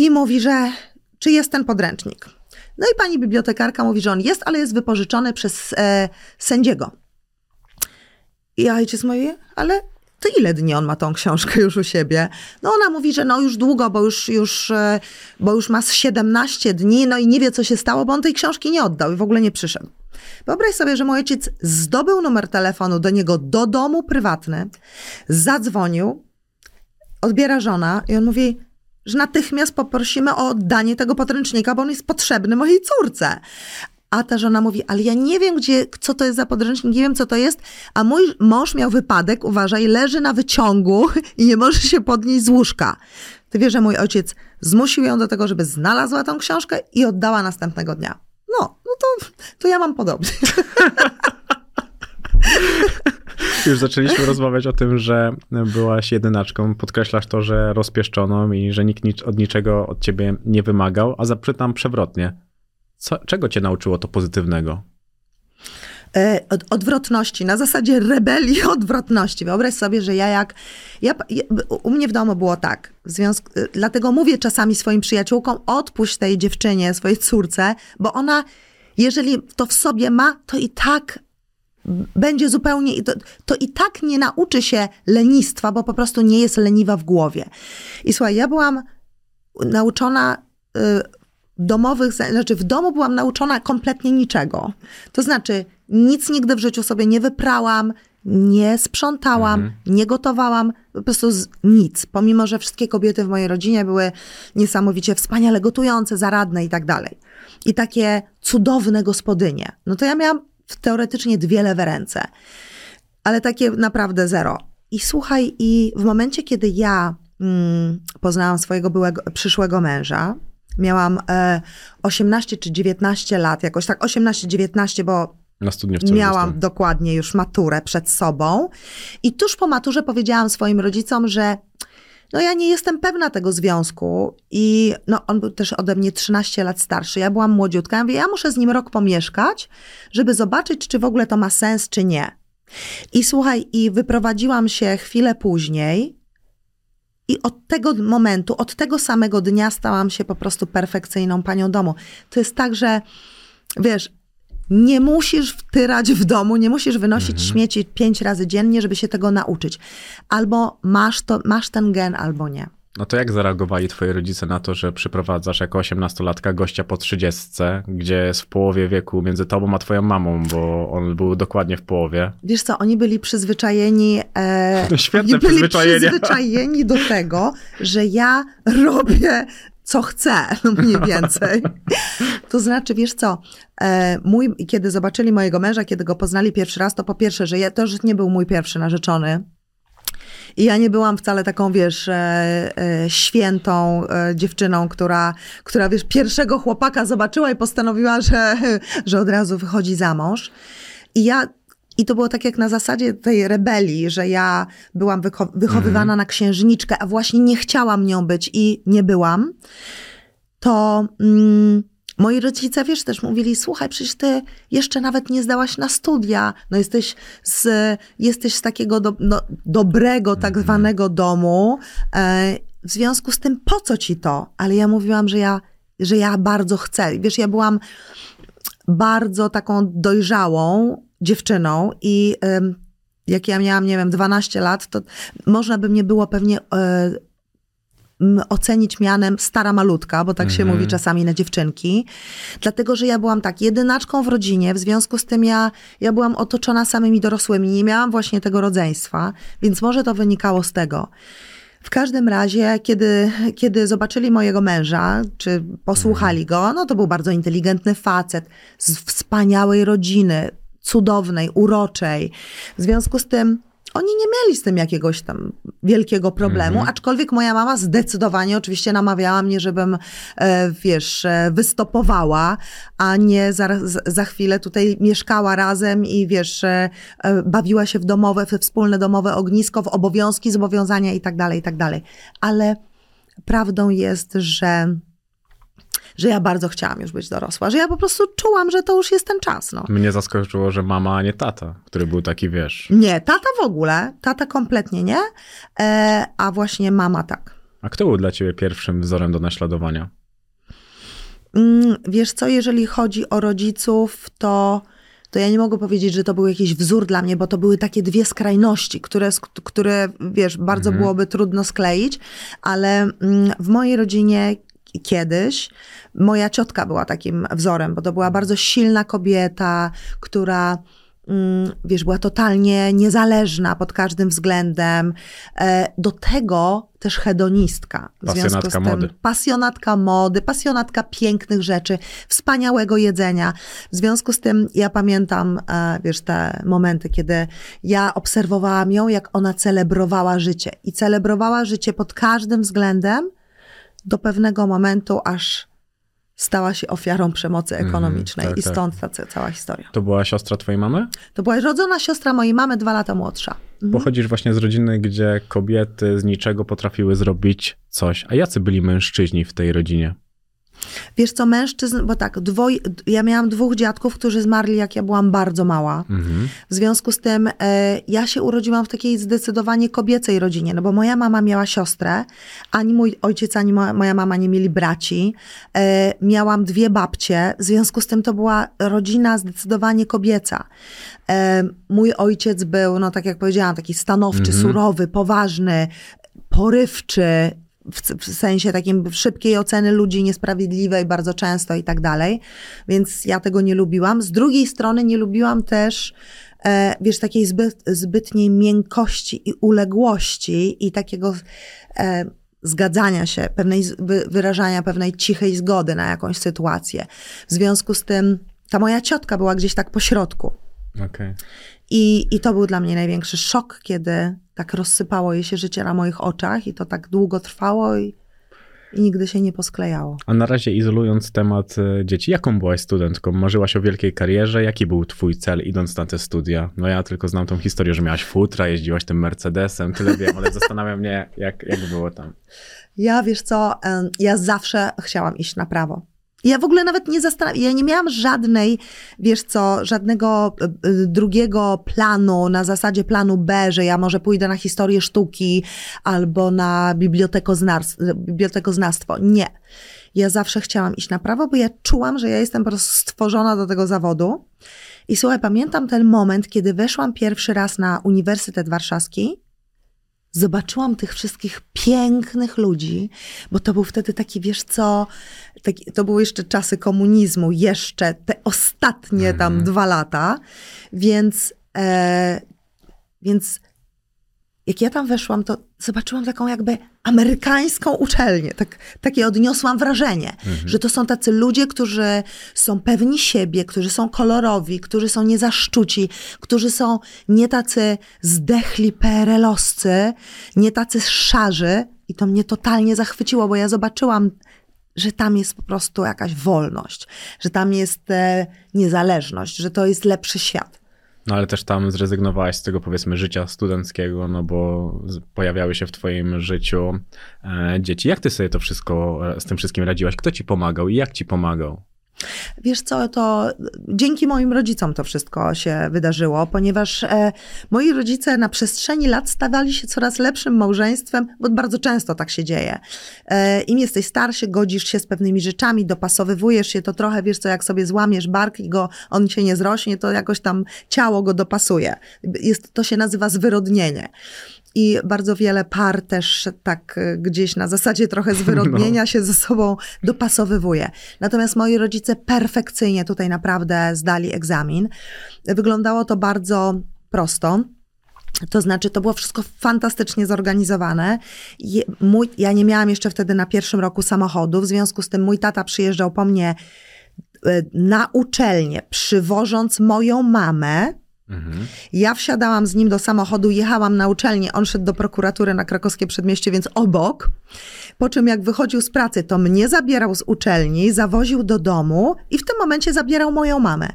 i mówi, że czy jest ten podręcznik. No i pani bibliotekarka mówi, że on jest, ale jest wypożyczony przez e, sędziego. I ojciec mówi, ale to ile dni on ma tą książkę już u siebie? No ona mówi, że no już długo, bo już, już, e, bo już ma z 17 dni, no i nie wie, co się stało, bo on tej książki nie oddał i w ogóle nie przyszedł. Wyobraź sobie, że mój ojciec zdobył numer telefonu do niego do domu prywatny, zadzwonił, odbiera żona i on mówi, że natychmiast poprosimy o oddanie tego podręcznika, bo on jest potrzebny mojej córce. A ta żona mówi, ale ja nie wiem, gdzie, co to jest za podręcznik, nie wiem, co to jest, a mój mąż miał wypadek, uważaj, leży na wyciągu i nie może się podnieść z łóżka. Ty wiesz, że mój ojciec zmusił ją do tego, żeby znalazła tą książkę i oddała następnego dnia. No, no to, to ja mam podobnie. Już zaczęliśmy rozmawiać o tym, że byłaś jedynaczką. Podkreślasz to, że rozpieszczoną i że nikt nic, od niczego od ciebie nie wymagał. A zapytam przewrotnie. Co, czego cię nauczyło to pozytywnego? E, od, odwrotności, na zasadzie rebelii odwrotności. Wyobraź sobie, że ja jak. Ja, u mnie w domu było tak. W związku, e, dlatego mówię czasami swoim przyjaciółkom: odpuść tej dziewczynie, swojej córce, bo ona, jeżeli to w sobie ma, to i tak będzie zupełnie, to, to i tak nie nauczy się lenistwa, bo po prostu nie jest leniwa w głowie. I słuchaj, ja byłam nauczona y, domowych, znaczy w domu byłam nauczona kompletnie niczego. To znaczy, nic nigdy w życiu sobie nie wyprałam, nie sprzątałam, nie gotowałam, po prostu z, nic. Pomimo, że wszystkie kobiety w mojej rodzinie były niesamowicie wspaniale gotujące, zaradne i tak dalej. I takie cudowne gospodynie. No to ja miałam teoretycznie dwie lewe ręce, ale takie naprawdę zero. I słuchaj, i w momencie, kiedy ja mm, poznałam swojego byłego, przyszłego męża, miałam e, 18 czy 19 lat, jakoś tak 18-19, bo Na studniówce miałam dokładnie już maturę przed sobą. I tuż po maturze powiedziałam swoim rodzicom, że no ja nie jestem pewna tego związku i no on był też ode mnie 13 lat starszy, ja byłam młodziutka, ja mówię, ja muszę z nim rok pomieszkać, żeby zobaczyć, czy w ogóle to ma sens, czy nie. I słuchaj, i wyprowadziłam się chwilę później i od tego momentu, od tego samego dnia stałam się po prostu perfekcyjną panią domu. To jest tak, że wiesz, Nie musisz wtyrać w domu, nie musisz wynosić śmieci pięć razy dziennie, żeby się tego nauczyć. Albo masz, to, masz ten gen, albo nie. No to jak zareagowali twoi rodzice na to, że przyprowadzasz jako osiemnastolatka gościa po trzydziestce, gdzie jest w połowie wieku między tobą a twoją mamą, bo on był dokładnie w połowie. Wiesz co, oni byli przyzwyczajeni. E, To świetne oni byli przyzwyczajeni do tego, że ja robię co chcę, mniej więcej. To znaczy, wiesz co, e, mój, kiedy zobaczyli mojego męża, kiedy go poznali pierwszy raz, to po pierwsze, że ja, to już nie był mój pierwszy narzeczony. I ja nie byłam wcale taką, wiesz, e, e, świętą e, dziewczyną, która, która, wiesz, pierwszego chłopaka zobaczyła i postanowiła, że, że od razu wychodzi za mąż. I ja, i to było tak jak na zasadzie tej rebelii, że ja byłam wycho- wychowywana na księżniczkę, a właśnie nie chciałam nią być i nie byłam. To mm, moi rodzice, wiesz, też mówili, słuchaj, przecież ty jeszcze nawet nie zdałaś na studia, no jesteś z, jesteś z takiego do, no, dobrego tak zwanego domu, e, w związku z tym po co ci to? Ale ja mówiłam, że ja, że ja bardzo chcę. Wiesz, ja byłam bardzo taką dojrzałą dziewczyną i jak ja miałam, nie wiem, 12 lat, to można by mnie było pewnie e, ocenić mianem stara malutka, bo tak się mówi czasami na dziewczynki. Dlatego, że ja byłam tak jedynaczką w rodzinie, w związku z tym ja, ja byłam otoczona samymi dorosłymi, nie miałam właśnie tego rodzeństwa, więc może to wynikało z tego. W każdym razie, kiedy, kiedy zobaczyli mojego męża, czy posłuchali go, no to był bardzo inteligentny facet z wspaniałej rodziny, cudownej, uroczej. W związku z tym oni nie mieli z tym jakiegoś tam wielkiego problemu, aczkolwiek moja mama zdecydowanie oczywiście namawiała mnie, żebym, e, wiesz, e, wystopowała, a nie za, za chwilę tutaj mieszkała razem i wiesz, e, bawiła się w domowe, w wspólne domowe ognisko, w obowiązki, zobowiązania i tak dalej, i tak dalej. Ale prawdą jest, że że ja bardzo chciałam już być dorosła, że ja po prostu czułam, że to już jest ten czas. No. Mnie zaskoczyło, że mama, a nie tata, który był taki, wiesz. Nie, tata w ogóle, tata kompletnie nie, e, a właśnie mama tak. A kto był dla ciebie pierwszym wzorem do naśladowania? Mm, Wiesz co, jeżeli chodzi o rodziców, to, to ja nie mogę powiedzieć, że to był jakiś wzór dla mnie, bo to były takie dwie skrajności, które, które wiesz, bardzo byłoby trudno skleić, ale mm, w mojej rodzinie kiedyś moja ciotka była takim wzorem, bo to była bardzo silna kobieta, która mm, wiesz, była totalnie niezależna pod każdym względem. E, Do tego też hedonistka. W związku z Pasjonatka tym, mody. Pasjonatka mody, pasjonatka pięknych rzeczy, wspaniałego jedzenia. W związku z tym ja pamiętam, e, wiesz, te momenty, kiedy ja obserwowałam ją, jak ona celebrowała życie. I celebrowała życie pod każdym względem do pewnego momentu, aż stała się ofiarą przemocy ekonomicznej. tak, I tak. stąd ta ca- cała historia. To była siostra twojej mamy? To była rodzona siostra mojej mamy, dwa lata młodsza. Mhm. Pochodzisz właśnie z rodziny, gdzie kobiety z niczego potrafiły zrobić coś. A jacy byli mężczyźni w tej rodzinie? Wiesz co, mężczyzn, bo tak, dwoj, ja miałam dwóch dziadków, którzy zmarli, jak ja byłam bardzo mała. Mhm. W związku z tym e, ja się urodziłam w takiej zdecydowanie kobiecej rodzinie, no bo moja mama miała siostrę, ani mój ojciec, ani moja, moja mama nie mieli braci. E, miałam dwie babcie, w związku z tym to była rodzina zdecydowanie kobieca. E, mój ojciec był, no tak jak powiedziałam, taki stanowczy, surowy, poważny, porywczy, w, sensie takim szybkiej oceny ludzi niesprawiedliwej bardzo często i tak dalej. Więc ja tego nie lubiłam. Z drugiej strony nie lubiłam też e, wiesz, takiej zbyt, zbytniej miękkości i uległości i takiego e, zgadzania się, pewnej, wyrażania pewnej cichej zgody na jakąś sytuację. W związku z tym ta moja ciotka była gdzieś tak po środku. Okej. I, I to był dla mnie największy szok, kiedy tak rozsypało jej się życie na moich oczach i to tak długo trwało i, i nigdy się nie posklejało. A na razie izolując temat e, dzieci, jaką byłaś studentką? Marzyłaś o wielkiej karierze? Jaki był twój cel idąc na te studia? No ja tylko znam tą historię, że miałaś futra, jeździłaś tym Mercedesem, tyle wiem, ale zastanawia mnie, jak, jak było tam. Ja, wiesz co, ja zawsze chciałam iść na prawo. Ja w ogóle nawet nie zastanawiam, ja nie miałam żadnej, wiesz co, żadnego y, y, drugiego planu na zasadzie planu B, że ja może pójdę na historię sztuki albo na bibliotekoznawstwo. Nie. Ja zawsze chciałam iść na prawo, bo ja czułam, że ja jestem po prostu stworzona do tego zawodu. I słuchaj, pamiętam ten moment, kiedy weszłam pierwszy raz na Uniwersytet Warszawski zobaczyłam tych wszystkich pięknych ludzi, bo to był wtedy taki, wiesz co, taki, to były jeszcze czasy komunizmu, jeszcze te ostatnie tam mhm. dwa lata, więc, e, więc jak ja tam weszłam, to zobaczyłam taką jakby amerykańską uczelnię. Tak, takie odniosłam wrażenie, mhm. że to są tacy ludzie, którzy są pewni siebie, którzy są kolorowi, którzy są niezaszczuci, którzy są nie tacy zdechli PRL-owscy, nie tacy szarzy. I to mnie totalnie zachwyciło, bo ja zobaczyłam, że tam jest po prostu jakaś wolność, że tam jest e, niezależność, że to jest lepszy świat. No ale też tam zrezygnowałaś z tego powiedzmy życia studenckiego, no bo pojawiały się w twoim życiu e, dzieci. Jak ty sobie to wszystko, e, z tym wszystkim radziłaś? Kto ci pomagał i jak ci pomagał? Wiesz co, to dzięki moim rodzicom to wszystko się wydarzyło, ponieważ e, moi rodzice na przestrzeni lat stawali się coraz lepszym małżeństwem, bo bardzo często tak się dzieje. E, Im jesteś starszy, godzisz się z pewnymi rzeczami, dopasowywujesz się, to trochę wiesz co, jak sobie złamiesz bark i go, on się nie zrośnie, to jakoś tam ciało go dopasuje. Jest, to się nazywa zwyrodnienie. I bardzo wiele par też tak e, gdzieś na zasadzie trochę zwyrodnienia no. się ze sobą dopasowywuje. Natomiast moi rodzice perfekcyjnie tutaj naprawdę zdali egzamin. Wyglądało to bardzo prosto. To znaczy, to było wszystko fantastycznie zorganizowane. Mój, ja nie miałam jeszcze wtedy na pierwszym roku samochodu, w związku z tym mój tata przyjeżdżał po mnie e, na uczelnię, przywożąc moją mamę Mhm. Ja wsiadałam z nim do samochodu, jechałam na uczelnię, on szedł do prokuratury na krakowskie przedmieście, więc obok. Po czym jak wychodził z pracy, to mnie zabierał z uczelni, zawoził do domu i w tym momencie zabierał moją mamę.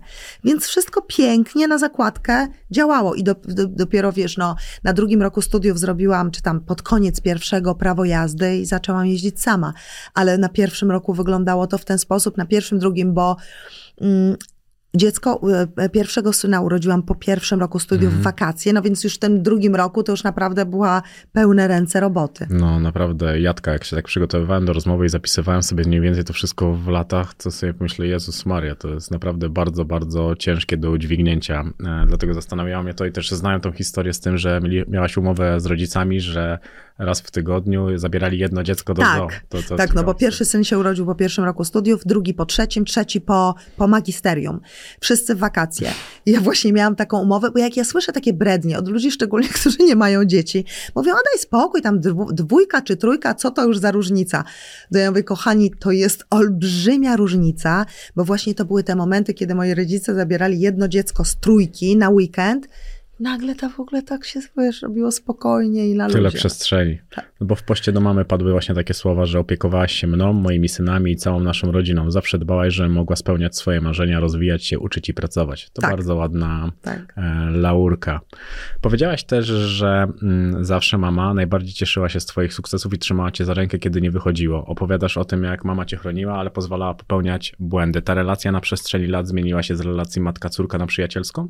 Więc wszystko pięknie na zakładkę działało i do, do, dopiero wiesz, no, na drugim roku studiów zrobiłam, czy tam pod koniec pierwszego prawo jazdy i zaczęłam jeździć sama. Ale na pierwszym roku wyglądało to w ten sposób, na pierwszym, drugim, bo mm, Dziecko, e, pierwszego syna urodziłam po pierwszym roku studiów w mhm. wakacje, no więc już w tym drugim roku to już naprawdę była pełne ręce roboty. No naprawdę, Jadka, jak się tak przygotowywałem do rozmowy i zapisywałem sobie mniej więcej to wszystko w latach, to sobie myślę, Jezus Maria, to jest naprawdę bardzo, bardzo ciężkie do udźwignięcia. E, dlatego zastanawiało mnie to i też znałem tą historię z tym, że miałaś umowę z rodzicami, że raz w tygodniu zabierali jedno dziecko do tak, zoo. To, to tak, no bo pierwszy syn się urodził po pierwszym roku studiów, drugi po trzecim, trzeci po, po magisterium. Wszyscy w wakacje. I ja właśnie miałam taką umowę, bo jak ja słyszę takie brednie od ludzi szczególnie, którzy nie mają dzieci, mówią, a daj spokój, tam dwójka czy trójka, co to już za różnica? To ja mówię, kochani, to jest olbrzymia różnica, bo właśnie to były te momenty, kiedy moi rodzice zabierali jedno dziecko z trójki na weekend nagle to w ogóle tak się wiesz, robiło spokojnie i na Tyle ludzie. przestrzeni. Tak. No bo w poście do mamy padły właśnie takie słowa, że opiekowałaś się mną, moimi synami i całą naszą rodziną. Zawsze dbałaś, że mogła spełniać swoje marzenia, rozwijać się, uczyć i pracować. To tak. bardzo ładna tak. E, laurka. Powiedziałaś też, że mm, zawsze mama najbardziej cieszyła się z twoich sukcesów i trzymała cię za rękę, kiedy nie wychodziło. Opowiadasz o tym, jak mama cię chroniła, ale pozwalała popełniać błędy. Ta relacja na przestrzeni lat zmieniła się z relacji matka-córka na przyjacielską?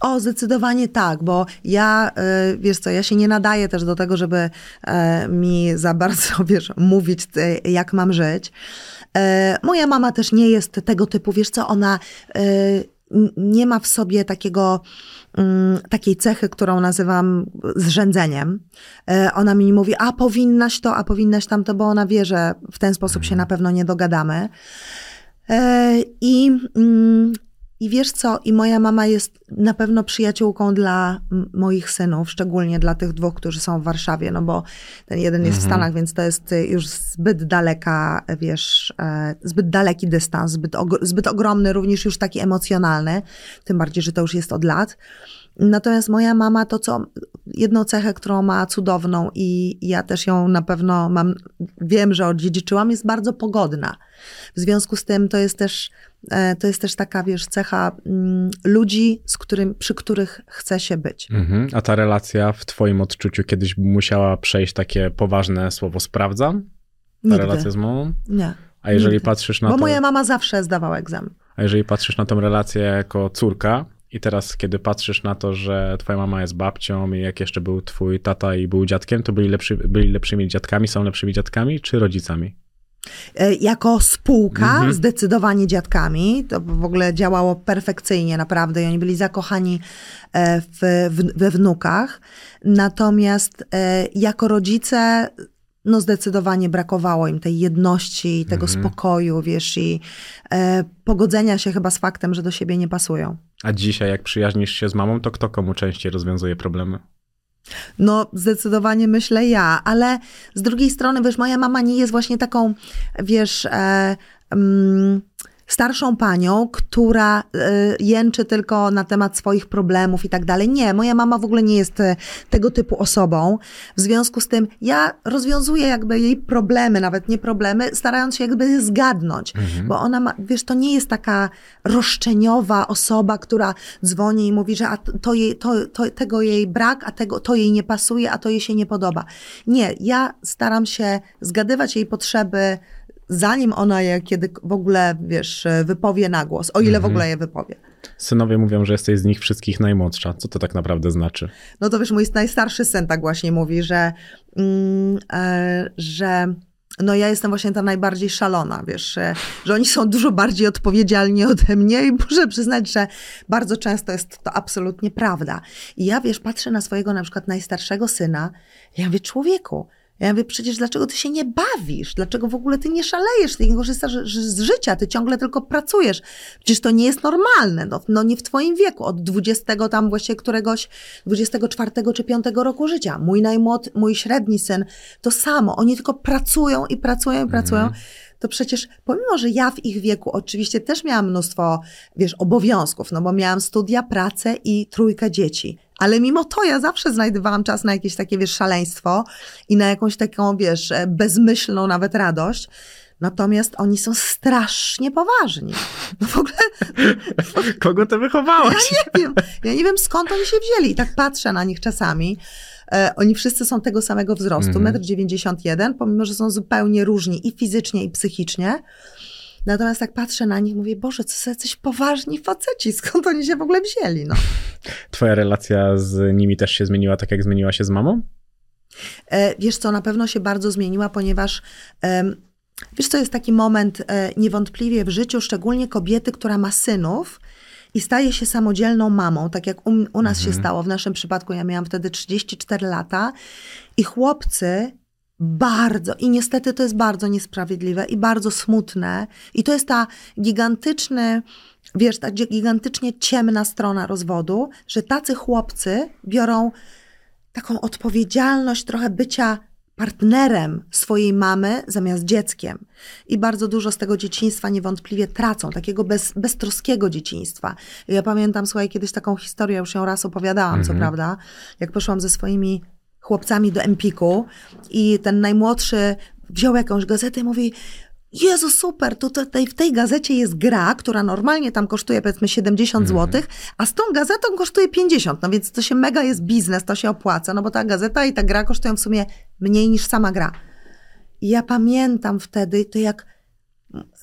O, zdecydowanie tak, bo ja, y, wiesz co, ja się nie nadaję też do tego, żeby e, mi za bardzo, wiesz, mówić, e, jak mam żyć. E, moja mama też nie jest tego typu, wiesz co, ona nie ma w sobie takiego, mm, takiej cechy, którą nazywam zrzędzeniem. Ona mi mówi, a powinnaś to, a powinnaś tamto, bo ona wie, że w ten sposób się na pewno nie dogadamy. I mm, i wiesz co, i moja mama jest na pewno przyjaciółką dla moich synów, szczególnie dla tych dwóch, którzy są w Warszawie, no bo ten jeden jest mhm. w Stanach, więc to jest y, już zbyt daleka, wiesz, e, zbyt daleki dystans, zbyt, zbyt ogromny, również już taki emocjonalny, tym bardziej, że to już jest od lat. Natomiast moja mama to, co jedną cechę, którą ma cudowną i ja też ją na pewno mam, wiem, że odziedziczyłam, jest bardzo pogodna. W związku z tym to jest też, e, to jest też taka, wiesz, cecha mm, ludzi, z którym, przy których chce się być. Mhm. A ta relacja w twoim odczuciu kiedyś musiała przejść takie poważne słowo sprawdzam? Ta Nigdy. relacja z mamą? Nie. A jeżeli Nigdy. patrzysz na Bo to... moja mama zawsze zdawała egzamin. A jeżeli patrzysz na tą relację jako córka i teraz, kiedy patrzysz na to, że twoja mama jest babcią i jak jeszcze był twój tata i był dziadkiem, to byli, lepszy, byli lepszymi dziadkami, są lepszymi dziadkami czy rodzicami? E, Jako spółka Mhm. zdecydowanie dziadkami. To w ogóle działało perfekcyjnie naprawdę i oni byli zakochani e, w, w, we wnukach. Natomiast e, jako rodzice no zdecydowanie brakowało im tej jedności, tego Mhm. spokoju, wiesz, i e, pogodzenia się chyba z faktem, że do siebie nie pasują. A dzisiaj, jak przyjaźnisz się z mamą, to kto komu częściej rozwiązuje problemy? No, zdecydowanie myślę ja, ale z drugiej strony, wiesz, moja mama nie jest właśnie taką, wiesz, e, mm, starszą panią, która e, jęczy tylko na temat swoich problemów i tak dalej. Nie, moja mama w ogóle nie jest e, tego typu osobą. W związku z tym ja rozwiązuję jakby jej problemy, nawet nie problemy, starając się jakby zgadnąć, bo ona ma, wiesz, to nie jest taka roszczeniowa osoba, która dzwoni i mówi, że a to, jej, to, to, tego jej brak, a tego, to jej nie pasuje, a to jej się nie podoba. Nie, ja staram się zgadywać jej potrzeby, zanim ona je kiedy w ogóle, wiesz, wypowie na głos, o ile w ogóle je wypowie. Synowie mówią, że jesteś z nich wszystkich najmłodsza. Co to tak naprawdę znaczy? No to wiesz, mój najstarszy syn tak właśnie mówi, że, mm, e, że no ja jestem właśnie ta najbardziej szalona, wiesz, e, że oni są dużo bardziej odpowiedzialni ode mnie i muszę przyznać, że bardzo często jest to absolutnie prawda. I ja, wiesz, patrzę na swojego na przykład najstarszego syna, ja mówię, człowieku, ja mówię, przecież dlaczego ty się nie bawisz? Dlaczego w ogóle ty nie szalejesz? Ty nie korzystasz z życia, ty ciągle tylko pracujesz. Przecież to nie jest normalne, no, no nie w twoim wieku, od 20 tam właściwie któregoś, 24 czy 5 roku życia. Mój najmłod, mój średni syn, to samo. Oni tylko pracują i pracują i pracują. To przecież, pomimo, że ja w ich wieku oczywiście też miałam mnóstwo, wiesz, obowiązków, no bo miałam studia, pracę i trójkę dzieci. Ale mimo to ja zawsze znajdowałam czas na jakieś takie, wiesz, szaleństwo i na jakąś taką, wiesz, bezmyślną nawet radość. Natomiast oni są strasznie poważni. No w ogóle Kogo ty wychowałaś? nie wiem, ja nie wiem skąd oni się wzięli. I tak patrzę na nich czasami. E, oni wszyscy są tego samego wzrostu, Mhm. 1,91 m, pomimo, że są zupełnie różni i fizycznie, i psychicznie. Natomiast tak patrzę na nich, mówię, Boże, co są jacyś poważni faceci, skąd oni się w ogóle wzięli, no. Twoja relacja z nimi też się zmieniła tak, jak zmieniła się z mamą? E, Wiesz co, na pewno się bardzo zmieniła, ponieważ em, wiesz co, jest taki moment e, niewątpliwie w życiu, szczególnie kobiety, która ma synów i staje się samodzielną mamą, tak jak u, u nas się stało. W naszym przypadku ja miałam wtedy 34 lata i chłopcy bardzo, i niestety to jest bardzo niesprawiedliwe i bardzo smutne. I to jest ta gigantyczny, wiesz, ta gi- gigantycznie ciemna strona rozwodu, że tacy chłopcy biorą taką odpowiedzialność trochę bycia partnerem swojej mamy zamiast dzieckiem. I bardzo dużo z tego dzieciństwa niewątpliwie tracą, takiego bez, beztroskiego dzieciństwa. I Ja pamiętam, słuchaj, kiedyś taką historię, już ją raz opowiadałam, co prawda, jak poszłam ze swoimi chłopcami do Empiku i ten najmłodszy wziął jakąś gazetę i mówi Jezu, super, tu tutaj w tej gazecie jest gra, która normalnie tam kosztuje powiedzmy 70 zł, a z tą gazetą kosztuje 50, no więc to się mega jest biznes, to się opłaca, no bo ta gazeta i ta gra kosztują w sumie mniej niż sama gra. I ja pamiętam wtedy, to jak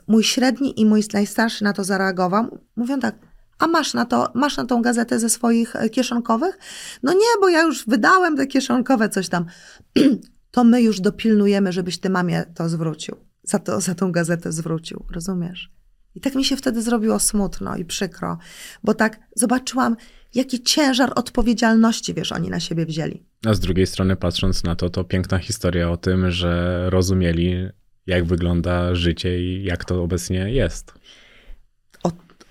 mój średni i mój najstarszy na to zareagował, mówią tak, a masz na to, masz na tą gazetę ze swoich e, kieszonkowych? No nie, bo ja już wydałem te kieszonkowe coś tam. to my już dopilnujemy, żebyś ty mamie to zwrócił. Za, to, za tą gazetę zwrócił, rozumiesz? I tak mi się wtedy zrobiło smutno i przykro, bo tak zobaczyłam, jaki ciężar odpowiedzialności, wiesz, oni na siebie wzięli. A z drugiej strony, patrząc na to, to piękna historia o tym, że rozumieli, jak wygląda życie i jak to obecnie jest.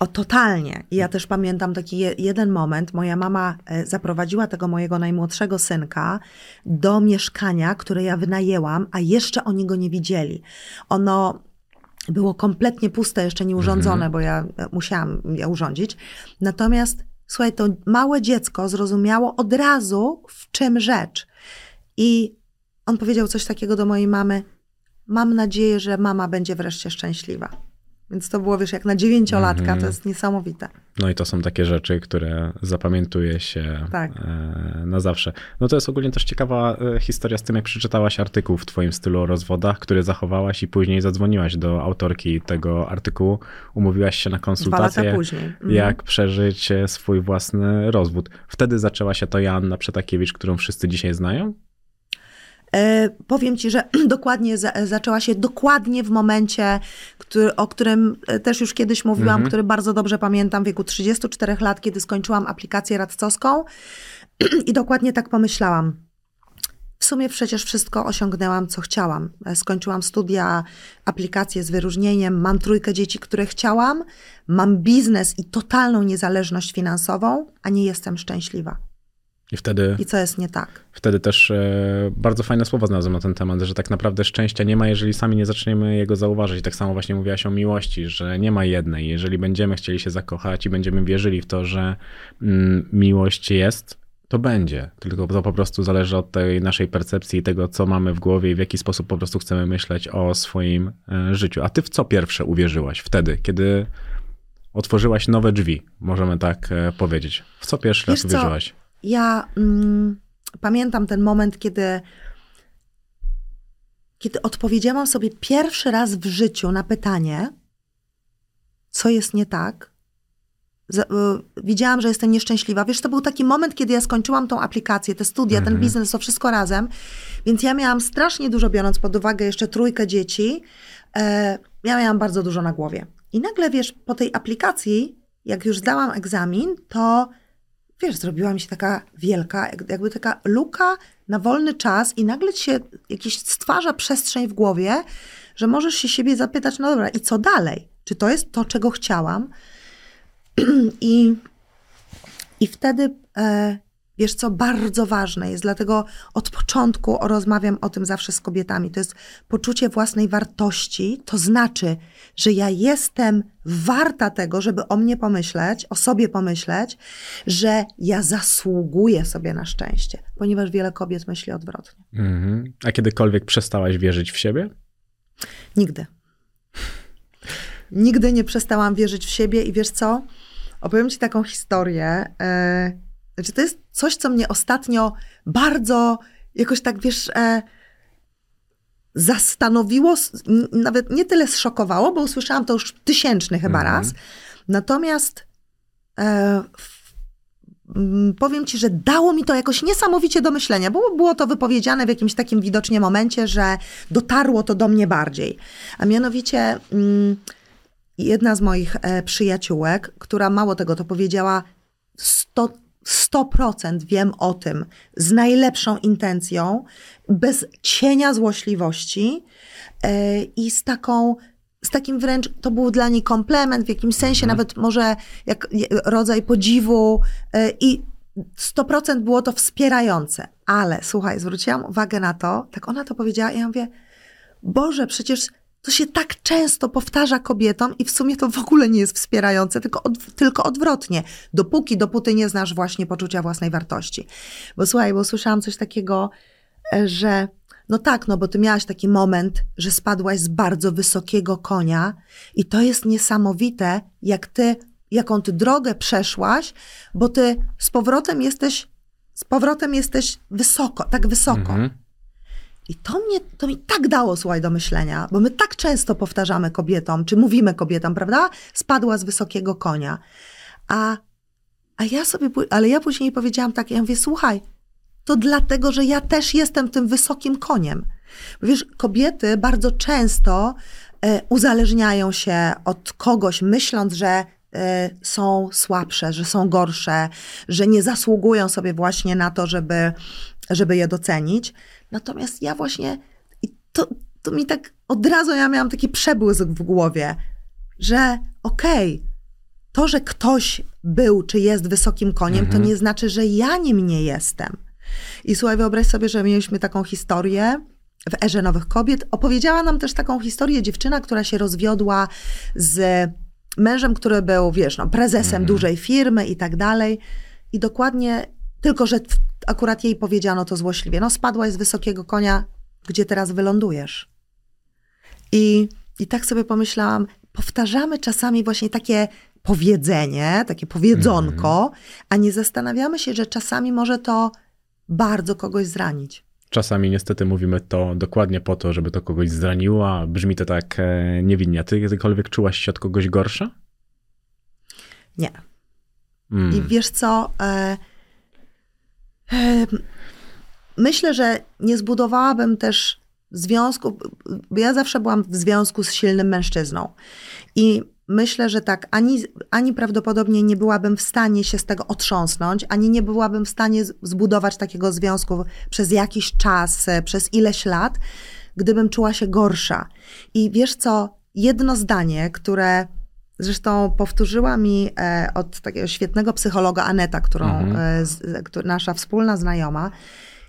O, totalnie. I ja też pamiętam taki je, jeden moment. Moja mama e, zaprowadziła tego mojego najmłodszego synka do mieszkania, które ja wynajęłam, a jeszcze oni go nie widzieli. Ono było kompletnie puste, jeszcze nie urządzone, bo ja e, musiałam je urządzić. Natomiast słuchaj, to małe dziecko zrozumiało od razu, w czym rzecz. I on powiedział coś takiego do mojej mamy: Mam nadzieję, że mama będzie wreszcie szczęśliwa. Więc to było, wiesz, jak na dziewięciolatka, Mhm. to jest niesamowite. No i to są takie rzeczy, które zapamiętuje się Tak. e, na zawsze. No to jest ogólnie też ciekawa e, historia z tym, jak przeczytałaś artykuł w twoim stylu o rozwodach, który zachowałaś i później zadzwoniłaś do autorki tego artykułu, umówiłaś się na Dwa konsultację, lata później. Mhm. jak przeżyć e, swój własny rozwód. Wtedy zaczęła się to Joanna Przetakiewicz, którą wszyscy dzisiaj znają? E, powiem ci, że dokładnie za, zaczęła się dokładnie w momencie, który, o którym e, też już kiedyś mówiłam, Mhm. który bardzo dobrze pamiętam, w wieku 34 lat, kiedy skończyłam aplikację radcowską i dokładnie tak pomyślałam. W sumie przecież wszystko osiągnęłam, co chciałam. E, Skończyłam studia, aplikacje z wyróżnieniem, mam trójkę dzieci, które chciałam, mam biznes i totalną niezależność finansową, a nie jestem szczęśliwa. I wtedy I co jest nie tak? Wtedy też e, bardzo fajne słowa znalazłem na ten temat, że tak naprawdę szczęścia nie ma, jeżeli sami nie zaczniemy jego zauważyć. I tak samo właśnie mówiłaś o miłości, że nie ma jednej. Jeżeli będziemy chcieli się zakochać i będziemy wierzyli w to, że mm, miłość jest, to będzie. Tylko to po prostu zależy od tej naszej percepcji i tego, co mamy w głowie i w jaki sposób po prostu chcemy myśleć o swoim e, życiu. A ty w co pierwsze uwierzyłaś wtedy, kiedy otworzyłaś nowe drzwi, możemy tak e, powiedzieć? W co pierwszy raz Wiesz co? uwierzyłaś? Ja mm, pamiętam ten moment, kiedy, kiedy odpowiedziałam sobie pierwszy raz w życiu na pytanie, co jest nie tak. Z, y, widziałam, że jestem nieszczęśliwa. Wiesz, to był taki moment, kiedy ja skończyłam tą aplikację, te studia, ten biznes, to wszystko razem. Więc ja miałam strasznie dużo, biorąc pod uwagę jeszcze trójkę dzieci, e, ja miałam bardzo dużo na głowie. I nagle, wiesz, po tej aplikacji, jak już zdałam egzamin, to wiesz, zrobiła mi się taka wielka, jak- jakby taka luka na wolny czas i nagle ci się jakiś stwarza przestrzeń w głowie, że możesz się siebie zapytać, no dobra, i co dalej? Czy to jest to, czego chciałam? I, i wtedy, e, wiesz co, bardzo ważne jest, dlatego od początku rozmawiam o tym zawsze z kobietami, to jest poczucie własnej wartości, to znaczy, że ja jestem warta tego, żeby o mnie pomyśleć, o sobie pomyśleć, że ja zasługuję sobie na szczęście, ponieważ wiele kobiet myśli odwrotnie. Mhm. A kiedykolwiek przestałaś wierzyć w siebie? Nigdy. Nigdy nie przestałam wierzyć w siebie i wiesz co? Opowiem ci taką historię. E, znaczy to jest coś, co mnie ostatnio bardzo jakoś tak, wiesz, e, zastanowiło, nawet nie tyle zszokowało, bo usłyszałam to już tysięczny chyba Mhm. raz. Natomiast e, powiem ci, że dało mi to jakoś niesamowicie do myślenia, bo było to wypowiedziane w jakimś takim widocznie momencie, że dotarło to do mnie bardziej. A mianowicie mm, jedna z moich e, przyjaciółek, która mało tego to powiedziała, 100, 100% wiem o tym, z najlepszą intencją, bez cienia złośliwości e, i z taką z takim wręcz, to był dla niej komplement, w jakimś sensie nawet może jak rodzaj podziwu e, i 100% było to wspierające. Ale słuchaj, zwróciłam uwagę na to, tak ona to powiedziała i ja mówię, Boże, przecież to się tak często powtarza kobietom i w sumie to w ogóle nie jest wspierające, tylko, od, tylko odwrotnie. Dopóki, dopóty nie znasz właśnie poczucia własnej wartości. Bo słuchaj, bo słyszałam coś takiego, e, że no tak, no bo ty miałaś taki moment, że spadłaś z bardzo wysokiego konia i to jest niesamowite, jak ty, jaką ty drogę przeszłaś, bo ty z powrotem jesteś, z powrotem jesteś wysoko, tak wysoko. Mhm. I to mnie, to mi tak dało, słuchaj, do myślenia, bo my tak często powtarzamy kobietom, czy mówimy kobietom, prawda? Spadła z wysokiego konia. A, a ja sobie, ale ja później powiedziałam tak, ja mówię, słuchaj, to dlatego, że ja też jestem tym wysokim koniem. Bo Wiesz, kobiety bardzo często e, uzależniają się od kogoś, myśląc, że e, są słabsze, że są gorsze, że nie zasługują sobie właśnie na to, żeby, żeby je docenić. Natomiast ja właśnie, i to, to mi tak od razu ja miałam taki przebłysk w głowie, że okej, to, że ktoś był czy jest wysokim koniem, to nie znaczy, że ja nim nie jestem. I słuchaj, wyobraź sobie, że mieliśmy taką historię w Erze Nowych Kobiet. Opowiedziała nam też taką historię dziewczyna, która się rozwiodła z mężem, który był, wiesz, no, prezesem dużej firmy i tak dalej. I dokładnie, tylko że w- akurat jej powiedziano to złośliwie. No, spadłaś z wysokiego konia, gdzie teraz wylądujesz? I, I tak sobie pomyślałam, powtarzamy czasami właśnie takie powiedzenie, takie powiedzonko, a nie zastanawiamy się, że czasami może to bardzo kogoś zranić. Czasami niestety mówimy to dokładnie po to, żeby to kogoś zraniło, a brzmi to tak e, niewinnie. A ty kiedykolwiek czułaś się od kogoś gorsza? Nie. Mm. I wiesz co? E, myślę, że nie zbudowałabym też związku, bo ja zawsze byłam w związku z silnym mężczyzną. I myślę, że tak, ani, ani prawdopodobnie nie byłabym w stanie się z tego otrząsnąć, ani nie byłabym w stanie zbudować takiego związku przez jakiś czas, e, przez ileś lat, gdybym czuła się gorsza. I wiesz co, jedno zdanie, które zresztą powtórzyła mi e, od takiego świetnego psychologa Aneta, którą, Mhm. e, e, nasza wspólna znajoma,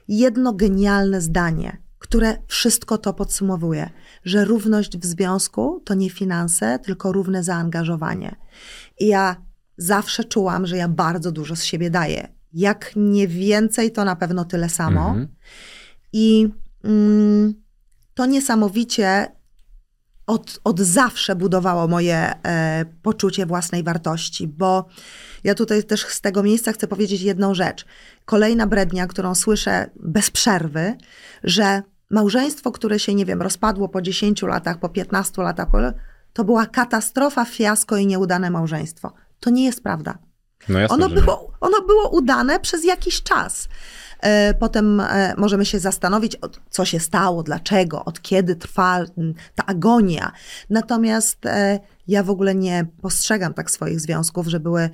jedno genialne zdanie, które wszystko to podsumowuje, że równość w związku to nie finanse, tylko równe zaangażowanie. I ja zawsze czułam, że ja bardzo dużo z siebie daję. Jak nie więcej, to na pewno tyle samo. Mhm. I mm, to niesamowicie od, od zawsze budowało moje e, poczucie własnej wartości, bo ja tutaj też z tego miejsca chcę powiedzieć jedną rzecz. Kolejna brednia, którą słyszę bez przerwy, że małżeństwo, które się, nie wiem, rozpadło po 10 latach, po 15 latach, to była katastrofa, fiasko i nieudane małżeństwo. To nie jest prawda. No jasne, Ono było, ono było udane przez jakiś czas. E, Potem e, możemy się zastanowić, co się stało, dlaczego, od kiedy trwa mm, ta agonia. Natomiast e, ja w ogóle nie postrzegam tak swoich związków, że były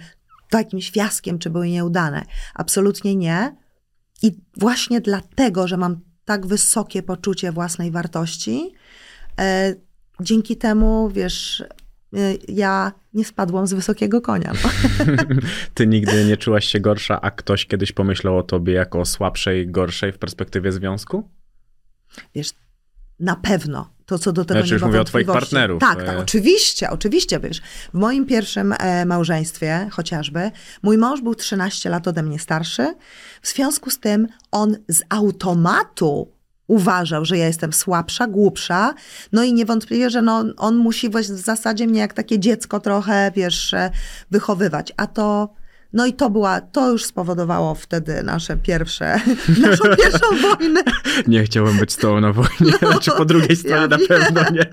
jakimś fiaskiem, czy były nieudane. Absolutnie nie. I właśnie dlatego, że mam tak wysokie poczucie własnej wartości, dzięki temu, wiesz, ja nie spadłam z wysokiego konia. No. Ty nigdy nie czułaś się gorsza, a ktoś kiedyś pomyślał o tobie jako o słabszej, gorszej w perspektywie związku? wiesz, na pewno to, co do tego Znaczy, nie już mówię o twoich partnerów. Tak, tak, E. oczywiście, oczywiście, wiesz. W moim pierwszym e, małżeństwie chociażby, mój mąż był 13 lat ode mnie starszy, w związku z tym on z automatu uważał, że ja jestem słabsza, głupsza, no i niewątpliwie, że no, on musi w zasadzie mnie jak takie dziecko trochę, wiesz, wychowywać, a to... No i to była, to już spowodowało wtedy nasze pierwsze, naszą pierwszą wojnę. Nie chciałbym być z tobą na wojnie, znaczy po drugiej stronie ja na wiem. pewno nie.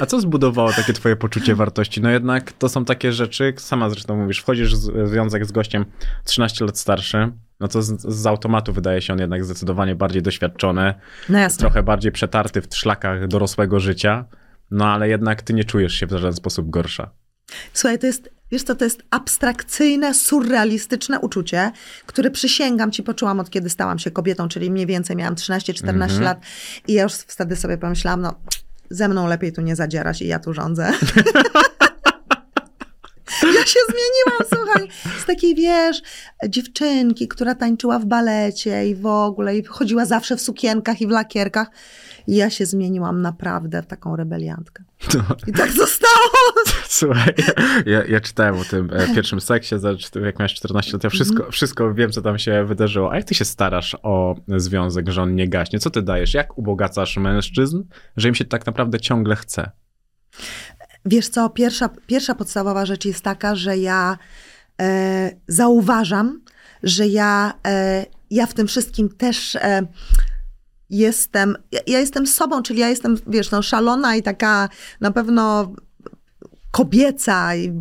A co zbudowało takie twoje poczucie wartości? No jednak to są takie rzeczy, sama zresztą mówisz, wchodzisz w związek z gościem 13 lat starszy, no to z, z automatu wydaje się on jednak zdecydowanie bardziej doświadczony, No trochę bardziej przetarty w szlakach dorosłego życia, no ale jednak ty nie czujesz się w żaden sposób gorsza. Słuchaj, to jest, wiesz co, to jest abstrakcyjne, surrealistyczne uczucie, które przysięgam ci poczułam od kiedy stałam się kobietą, czyli mniej więcej miałam 13-14 Mhm. lat i ja już wtedy sobie pomyślałam, no ze mną lepiej tu nie zadzierać i ja tu rządzę. Ja się zmieniłam, słuchaj, z takiej, wiesz, dziewczynki, która tańczyła w balecie i w ogóle, i chodziła zawsze w sukienkach i w lakierkach. I ja się zmieniłam naprawdę w taką rebeliantkę. I tak zostało. Słuchaj, ja, ja czytałem o tym e, pierwszym seksie, jak miałeś 14 lat, ja wszystko, wszystko wiem, co tam się wydarzyło. A jak ty się starasz o związek, że on nie gaśnie? Co ty dajesz? Jak ubogacasz mężczyzn, że im się tak naprawdę ciągle chce? Wiesz co, pierwsza, pierwsza podstawowa rzecz jest taka, że ja e, zauważam, że ja, e, ja w tym wszystkim też e, jestem, ja, ja jestem sobą, czyli ja jestem, wiesz, no, szalona i taka na pewno kobieca i,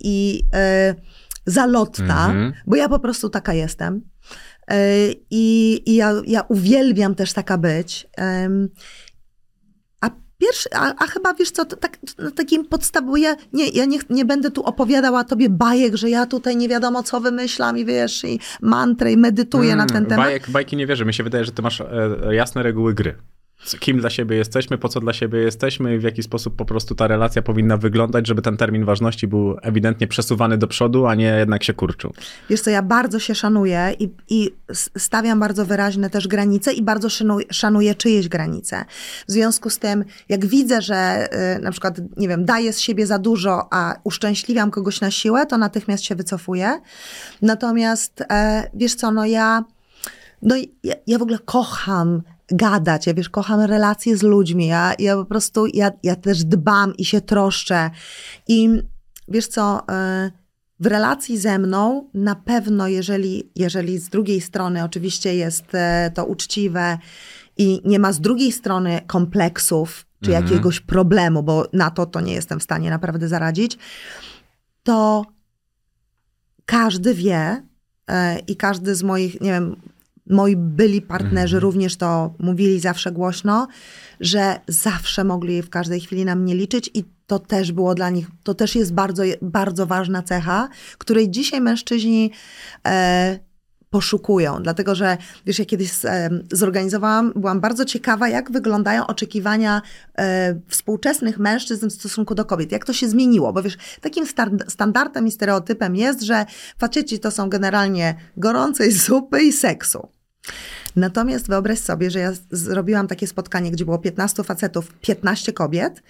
i e, zalotna, Mhm. bo ja po prostu taka jestem. E, I, ja, ja uwielbiam też taka być. Pierwszy, a, a chyba wiesz co, tak, na takim podstawie, ja, nie, ja nie, nie będę tu opowiadała tobie bajek, że ja tutaj nie wiadomo co wymyślam i wiesz, i mantrę i medytuję na ten Mm, temat. Bajek, bajki nie wierzę. Mi się wydaje, że ty masz e, jasne reguły gry. Kim dla siebie jesteśmy, po co dla siebie jesteśmy i w jaki sposób po prostu ta relacja powinna wyglądać, żeby ten termin ważności był ewidentnie przesuwany do przodu, a nie jednak się kurczył. Wiesz co, ja bardzo się szanuję i, i stawiam bardzo wyraźne też granice i bardzo szanuję, czyjeś granice. W związku z tym, jak widzę, że y, na przykład, nie wiem, daję z siebie za dużo, a uszczęśliwiam kogoś na siłę, to natychmiast się wycofuję. Natomiast, e, wiesz co, no ja, no ja, ja w ogóle kocham gadać, ja wiesz, kocham relacje z ludźmi, ja, ja po prostu, ja, ja też dbam i się troszczę. I wiesz co, y, w relacji ze mną na pewno, jeżeli, jeżeli z drugiej strony oczywiście jest e, to uczciwe i nie ma z drugiej strony kompleksów czy Mhm. jakiegoś problemu, bo na to to nie jestem w stanie naprawdę zaradzić, to każdy wie e, i każdy z moich, nie wiem, moi byli partnerzy również to mówili zawsze głośno, że zawsze mogli w każdej chwili na mnie liczyć i to też było dla nich, to też jest bardzo, bardzo ważna cecha, której dzisiaj mężczyźni e, poszukują. Dlatego, że wiesz, ja kiedyś zorganizowałam, byłam bardzo ciekawa, jak wyglądają oczekiwania e, współczesnych mężczyzn w stosunku do kobiet. Jak to się zmieniło? Bo wiesz, takim standardem i stereotypem jest, że faceci to są generalnie gorącej zupy i seksu. Natomiast wyobraź sobie, że ja zrobiłam takie spotkanie, gdzie było 15 facetów, 15 kobiet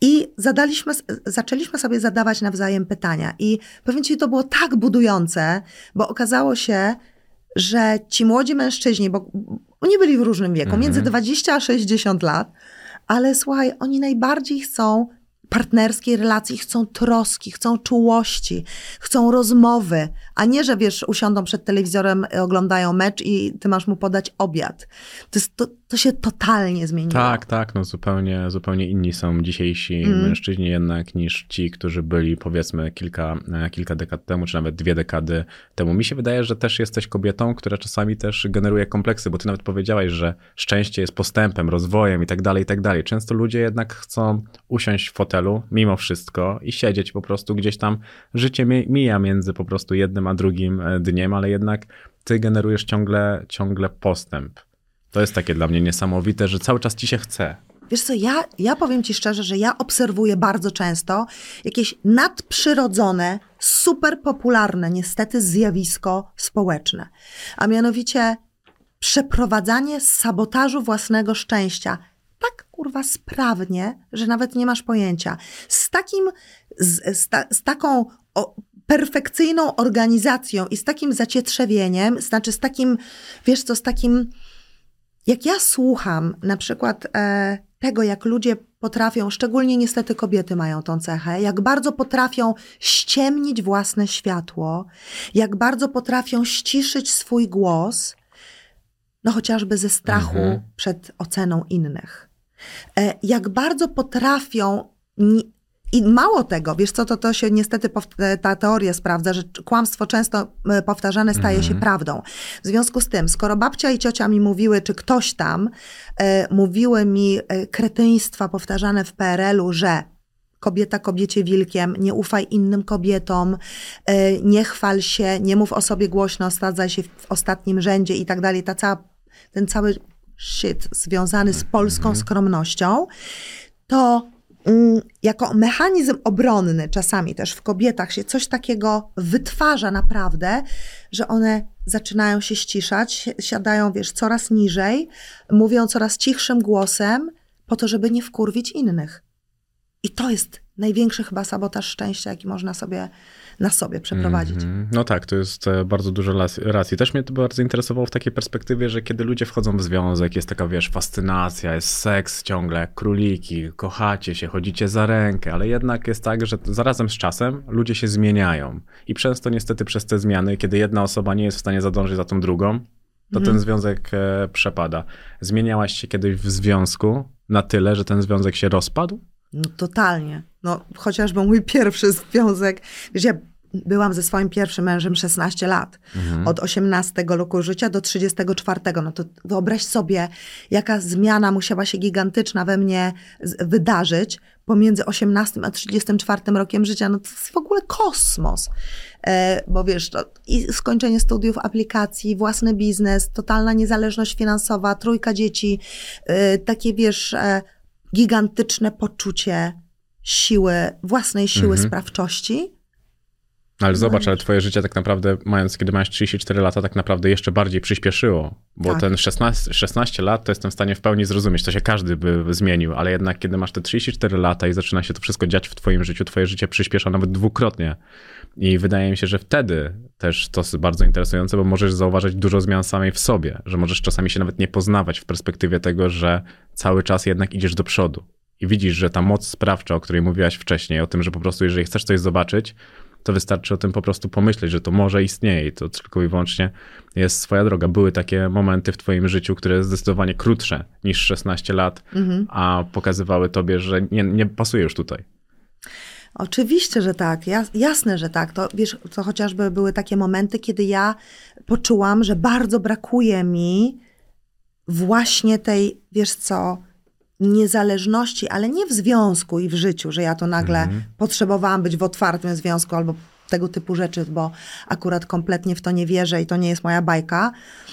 i zadaliśmy, zaczęliśmy sobie zadawać nawzajem pytania. I powiem ci, to było tak budujące, bo okazało się, że ci młodzi mężczyźni, bo oni byli w różnym wieku, między 20 a 60 lat, ale słuchaj, oni najbardziej chcą partnerskiej relacji, chcą troski, chcą czułości, chcą rozmowy, a nie, że wiesz, usiądą przed telewizorem, y, oglądają mecz i ty masz mu podać obiad. To, jest, to, to się totalnie zmieniło. Tak, tak, no zupełnie, zupełnie inni są dzisiejsi Mm. mężczyźni jednak niż ci, którzy byli powiedzmy kilka, e, kilka dekad temu, czy nawet dwie dekady temu. Mi się wydaje, że też jesteś kobietą, która czasami też generuje kompleksy, bo ty nawet powiedziałaś, że szczęście jest postępem, rozwojem i tak dalej, i tak dalej. Często ludzie jednak chcą usiąść w fotelu mimo wszystko i siedzieć po prostu gdzieś tam. Życie mi- mija między po prostu jednym a drugim e, dniem, ale jednak ty generujesz ciągle, ciągle postęp. To jest takie dla mnie niesamowite, że cały czas ci się chce. Wiesz co, ja, ja powiem ci szczerze, że ja obserwuję bardzo często jakieś nadprzyrodzone, super popularne niestety zjawisko społeczne. A mianowicie przeprowadzanie sabotażu własnego szczęścia. Tak kurwa sprawnie, że nawet nie masz pojęcia. Z takim, z, z, ta, z taką o, perfekcyjną organizacją i z takim zacietrzewieniem, znaczy z takim, wiesz co, z takim jak ja słucham na przykład e, tego, jak ludzie potrafią, szczególnie niestety kobiety mają tą cechę, jak bardzo potrafią ściemnić własne światło, jak bardzo potrafią ściszyć swój głos, no chociażby ze strachu Mhm. przed oceną innych. E, jak bardzo potrafią. I mało tego, wiesz co, to, to się niestety pow- ta teoria sprawdza, że kłamstwo często e, powtarzane staje się prawdą. W związku z tym, skoro babcia i ciocia mi mówiły, czy ktoś tam e, mówiły mi e, kretyństwa powtarzane w PRL-u, że kobieta kobiecie wilkiem, nie ufaj innym kobietom, e, nie chwal się, nie mów o sobie głośno, osadzaj się w ostatnim rzędzie i tak dalej. Ta cała, ten cały shit związany z polską skromnością, to jako mechanizm obronny czasami też w kobietach się coś takiego wytwarza naprawdę, że one zaczynają się ściszać, si- siadają, wiesz, coraz niżej, mówią coraz cichszym głosem, po to, żeby nie wkurwić innych. I to jest największy chyba sabotaż szczęścia, jaki można sobie na sobie przeprowadzić. Mhm. No tak, to jest e, bardzo dużo racji. Też mnie to bardzo interesowało w takiej perspektywie, że kiedy ludzie wchodzą w związek, jest taka, wiesz, fascynacja, jest seks ciągle, króliki, kochacie się, chodzicie za rękę, ale jednak jest tak, że zarazem z czasem ludzie się zmieniają. I często niestety przez te zmiany, kiedy jedna osoba nie jest w stanie zadążyć za tą drugą, to ten związek e, przepada. Zmieniałaś się kiedyś w związku na tyle, że ten związek się rozpadł? No totalnie. No chociażby mój pierwszy związek. Wiesz, ja byłam ze swoim pierwszym mężem 16 lat. Od 18 roku życia do 34. No to wyobraź sobie, jaka zmiana musiała się gigantyczna we mnie wydarzyć pomiędzy 18 a 34 rokiem życia. No to jest w ogóle kosmos. E, bo wiesz, to i skończenie studiów, aplikacji, własny biznes, totalna niezależność finansowa, trójka dzieci, e, takie wiesz, e, gigantyczne poczucie siły, własnej siły Mhm. sprawczości. Ale No zobacz, ale twoje życie tak naprawdę, mając, kiedy masz 34 lata, tak naprawdę jeszcze bardziej przyspieszyło. Bo Tak. ten 16, 16 lat to jestem w stanie w pełni zrozumieć, to się każdy by zmienił, ale jednak kiedy masz te 34 lata i zaczyna się to wszystko dziać w twoim życiu, twoje życie przyspiesza nawet dwukrotnie. I wydaje mi się, że wtedy też to jest bardzo interesujące, bo możesz zauważyć dużo zmian samej w sobie, że możesz czasami się nawet nie poznawać w perspektywie tego, że cały czas jednak idziesz do przodu. I widzisz, że ta moc sprawcza, o której mówiłaś wcześniej, o tym, że po prostu jeżeli chcesz coś zobaczyć, to wystarczy o tym po prostu pomyśleć, że to może istnieje i to tylko i wyłącznie jest swoja droga. Były takie momenty w twoim życiu, które zdecydowanie krótsze niż 16 lat, a pokazywały tobie, że nie, nie pasuje już tutaj. Oczywiście, że tak. Jas- jasne, że tak. To wiesz, to chociażby były takie momenty, kiedy ja poczułam, że bardzo brakuje mi właśnie tej, wiesz co, niezależności, ale nie w związku i w życiu, że ja to nagle potrzebowałam być w otwartym związku albo tego typu rzeczy, bo akurat kompletnie w to nie wierzę i to nie jest moja bajka.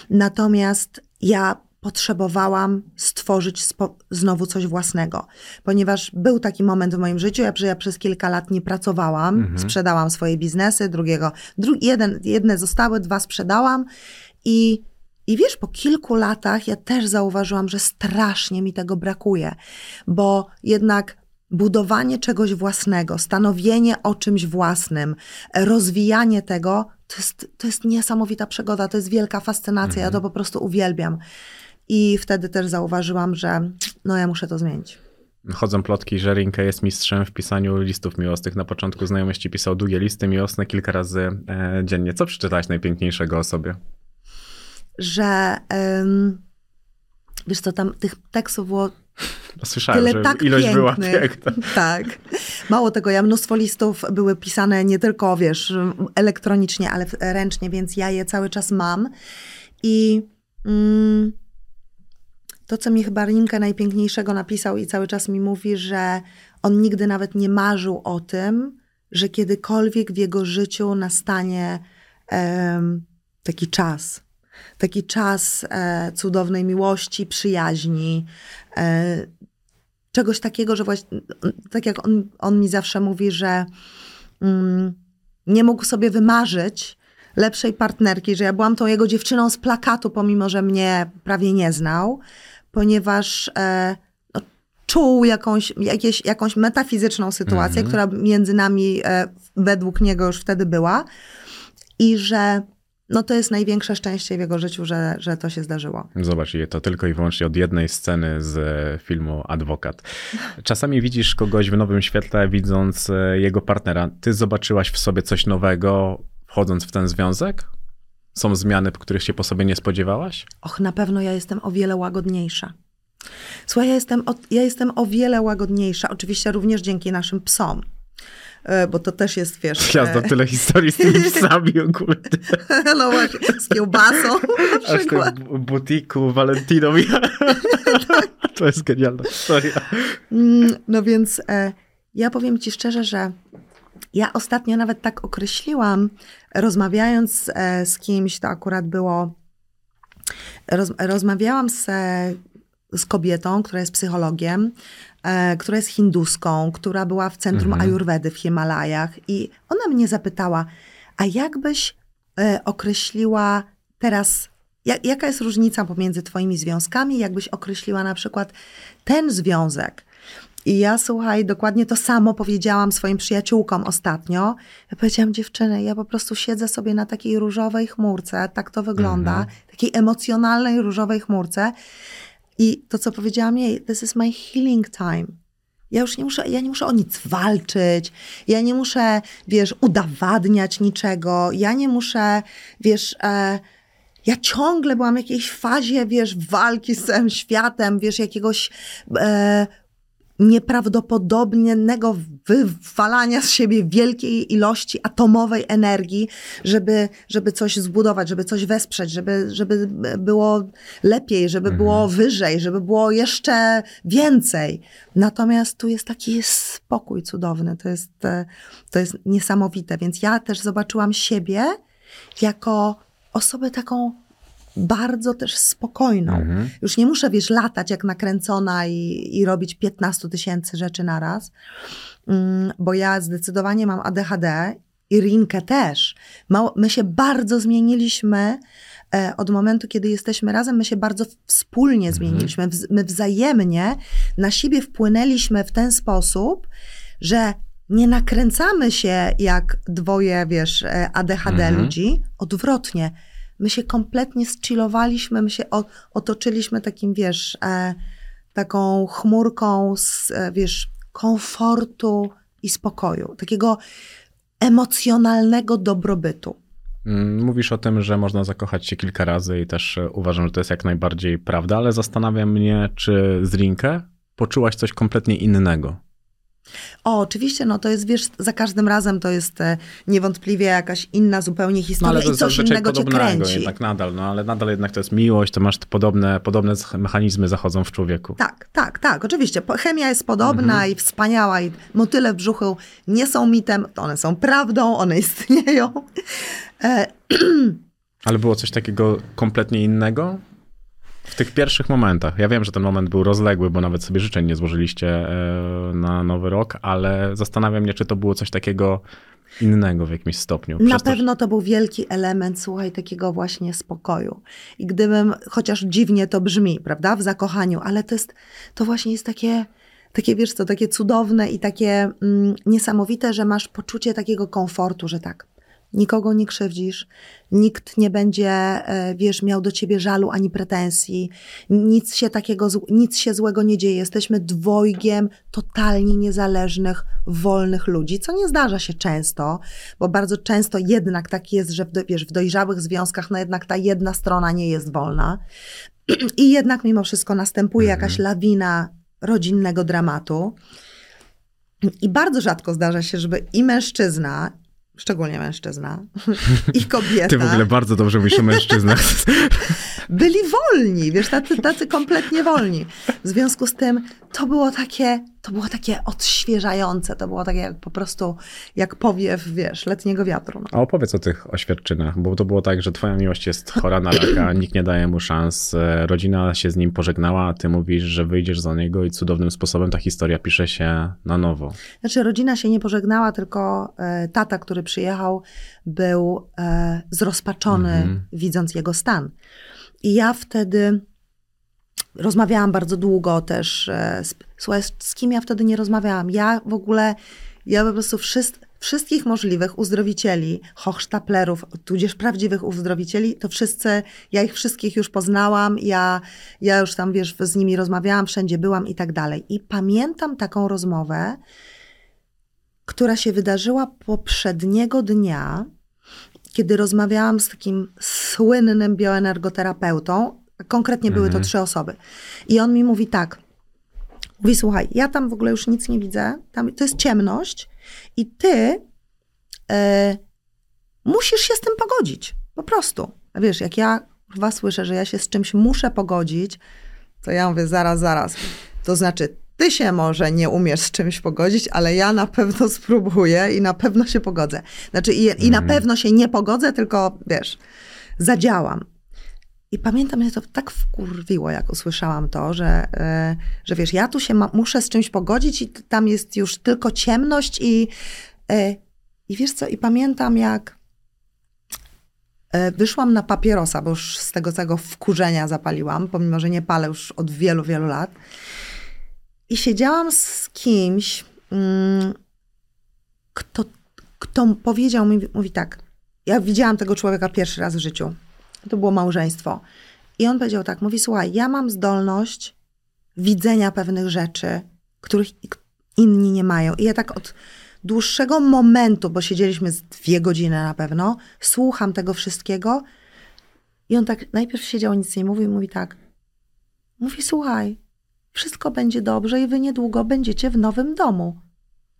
Natomiast ja potrzebowałam stworzyć spo- znowu coś własnego, ponieważ był taki moment w moim życiu, że ja przez kilka lat nie pracowałam, sprzedałam swoje biznesy, drugiego, dru, jeden, jedne zostały, dwa sprzedałam i, i wiesz, po kilku latach ja też zauważyłam, że strasznie mi tego brakuje, bo jednak budowanie czegoś własnego, stanowienie o czymś własnym, rozwijanie tego, to jest, to jest niesamowita przygoda, to jest wielka fascynacja, ja to po prostu uwielbiam. I wtedy też zauważyłam, że no ja muszę to zmienić. Chodzą plotki, że Rinka jest mistrzem w pisaniu listów miłosnych. Na początku znajomości pisał długie listy miłosne kilka razy e, dziennie. Co przeczytałaś najpiękniejszego o sobie? Że ym, wiesz co, tam tych tekstów było Słyszałem, tyle że tak ilość była piękna. Tak. Mało tego, ja mnóstwo listów były pisane nie tylko, wiesz, elektronicznie, ale ręcznie, więc ja je cały czas mam. I mm, to, co mi chyba Rinka najpiękniejszego napisał i cały czas mi mówi, że on nigdy nawet nie marzył o tym, że kiedykolwiek w jego życiu nastanie em, taki czas. Taki czas e, cudownej miłości, przyjaźni, e, czegoś takiego, że właśnie, tak jak on, on mi zawsze mówi, że mm, nie mógł sobie wymarzyć lepszej partnerki, że ja byłam tą jego dziewczyną z plakatu, pomimo że mnie prawie nie znał, ponieważ e, no, czuł jakąś, jakieś, jakąś metafizyczną sytuację, która między nami e, według niego już wtedy była i że no to jest największe szczęście w jego życiu, że, że to się zdarzyło. Zobacz, to tylko i wyłącznie od jednej sceny z e, filmu Adwokat. Czasami widzisz kogoś w nowym świetle, widząc e, jego partnera. Ty zobaczyłaś w sobie coś nowego, wchodząc w ten związek? Są zmiany, których się po sobie nie spodziewałaś? Och, na pewno ja jestem o wiele łagodniejsza. Słuchaj, ja jestem, o, ja jestem o wiele łagodniejsza, oczywiście również dzięki naszym psom. E, Bo to też jest, wiesz... Znam e, tyle historii z tymi psami ogólnie. No właśnie, z kiełbasą na Aż w przykład. butiku Valentino. To jest genialna historia. Mm, No więc e, ja powiem ci szczerze, że ja ostatnio nawet tak określiłam, rozmawiając z kimś, to akurat było, roz, rozmawiałam z, z kobietą, która jest psychologiem, która jest hinduską, która była w centrum Ajurwedy w Himalajach i ona mnie zapytała, a jakbyś e, określiła teraz, ja, jaka jest różnica pomiędzy twoimi związkami, jakbyś określiła na przykład ten związek. I ja, słuchaj, dokładnie to samo powiedziałam swoim przyjaciółkom ostatnio. Ja powiedziałam, dziewczyny, ja po prostu siedzę sobie na takiej różowej chmurce, tak to wygląda, takiej emocjonalnej różowej chmurce. I to, co powiedziałam jej, this is my healing time. Ja już nie muszę, ja nie muszę o nic walczyć, ja nie muszę, wiesz, udowadniać niczego, ja nie muszę, wiesz, e, ja ciągle byłam w jakiejś fazie, wiesz, walki z całym światem, wiesz, jakiegoś e, nieprawdopodobnego wywalania z siebie wielkiej ilości atomowej energii, żeby, żeby coś zbudować, żeby coś wesprzeć, żeby, żeby było lepiej, żeby było wyżej, żeby było jeszcze więcej. Natomiast tu jest taki spokój cudowny, to jest, to jest niesamowite. Więc ja też zobaczyłam siebie jako osobę taką bardzo też spokojną. Już nie muszę, wiesz, latać jak nakręcona i, i robić 15 tysięcy rzeczy naraz, mm, bo ja zdecydowanie mam ADHD I Rinkę też. Mało, my się bardzo zmieniliśmy e, od momentu, kiedy jesteśmy razem, my się bardzo wspólnie zmieniliśmy. Wz- My wzajemnie na siebie wpłynęliśmy w ten sposób, że nie nakręcamy się jak dwoje, wiesz, e, ADHD Mhm. ludzi. Odwrotnie. My się kompletnie zchillowaliśmy, my się otoczyliśmy takim, wiesz, e, taką chmurką z, e, wiesz, komfortu i spokoju. Takiego emocjonalnego dobrobytu. Mm, Mówisz o tym, że można zakochać się kilka razy i też e, uważam, że to jest jak najbardziej prawda, ale zastanawia mnie, czy z Rinkę poczułaś coś kompletnie innego. O, oczywiście, no to jest, wiesz, za każdym razem to jest e, niewątpliwie jakaś inna zupełnie No historia ale to i coś innego cię podobnego kręci. jednak nadal, no ale nadal jednak to jest miłość, to masz podobne, podobne mechanizmy zachodzą w człowieku. Tak, tak, tak, oczywiście. Chemia jest podobna Mhm. i wspaniała i motyle w brzuchu nie są mitem, to one są prawdą, one istnieją. E, Ale było coś takiego kompletnie innego? W tych pierwszych momentach. Ja wiem, że ten moment był rozległy, bo nawet sobie życzeń nie złożyliście e, na nowy rok, ale zastanawiam mnie, czy to było coś takiego innego w jakimś stopniu. Na pewno to był wielki element, słuchaj, takiego właśnie spokoju. I gdybym, chociaż dziwnie to brzmi, prawda, w zakochaniu, ale to jest, to właśnie jest takie, takie wiesz co, takie cudowne i takie mm, niesamowite, że masz poczucie takiego komfortu, że tak, nikogo nie krzywdzisz, nikt nie będzie, e, wiesz, miał do ciebie żalu ani pretensji, nic się takiego, nic się złego nie dzieje. Jesteśmy dwojgiem totalnie niezależnych, wolnych ludzi, co nie zdarza się często, bo bardzo często jednak tak jest, że w, wiesz, w dojrzałych związkach, no jednak ta jedna strona nie jest wolna. I jednak mimo wszystko następuje jakaś lawina rodzinnego dramatu. I bardzo rzadko zdarza się, żeby i mężczyzna, szczególnie mężczyzna, i kobieta Ty w ogóle bardzo dobrze mówisz o mężczyznach. byli wolni, wiesz, tacy, tacy kompletnie wolni. W związku z tym to było takie, to było takie odświeżające, to było takie jak po prostu jak powiew, wiesz, letniego wiatru. No. A opowiedz o tych oświadczynach, bo to było tak, że twoja miłość jest chora na raka, nikt nie daje mu szans, e, rodzina się z nim pożegnała, a ty mówisz, że wyjdziesz za niego i cudownym sposobem ta historia pisze się na nowo. Znaczy rodzina się nie pożegnała, tylko e, tata, który przyjechał, był e, zrozpaczony, Mhm. widząc jego stan. I ja wtedy rozmawiałam bardzo długo też. E, z, słuchaj, z, kim ja wtedy nie rozmawiałam? Ja w ogóle, ja po prostu wszystkich możliwych uzdrowicieli, hochsztaplerów, tudzież prawdziwych uzdrowicieli, to wszyscy, ja ich wszystkich już poznałam, ja, ja już tam, wiesz, z nimi rozmawiałam, wszędzie byłam i tak dalej. I pamiętam taką rozmowę, która się wydarzyła poprzedniego dnia, kiedy rozmawiałam z takim słynnym bioenergoterapeutą. Konkretnie były to trzy osoby. I on mi mówi tak. Mówi, słuchaj, ja tam w ogóle już nic nie widzę. Tam, to jest ciemność i ty e, musisz się z tym pogodzić. Po prostu. Wiesz, jak ja was słyszę, że ja się z czymś muszę pogodzić, to ja mówię, zaraz, zaraz. To znaczy, ty się może nie umiesz z czymś pogodzić, ale ja na pewno spróbuję i na pewno się pogodzę. Znaczy, i, i na pewno się nie pogodzę, tylko wiesz, zadziałam. I pamiętam, że to tak wkurwiło, jak usłyszałam to, że, e, że wiesz, ja tu się ma, muszę z czymś pogodzić i tam jest już tylko ciemność i, e, i wiesz co, i pamiętam jak e, wyszłam na papierosa, bo już z tego całego wkurzenia zapaliłam, pomimo, że nie palę już od wielu, wielu lat. I siedziałam z kimś, mm, kto, kto powiedział mi, mówi tak, ja widziałam tego człowieka pierwszy raz w życiu. To było małżeństwo. I on powiedział tak, mówi, słuchaj, ja mam zdolność widzenia pewnych rzeczy, których inni nie mają. I ja tak od dłuższego momentu, bo siedzieliśmy z dwie godziny na pewno, słucham tego wszystkiego i on tak najpierw siedział, nic nie mówił i mówi tak, mówi, słuchaj, wszystko będzie dobrze i wy niedługo będziecie w nowym domu.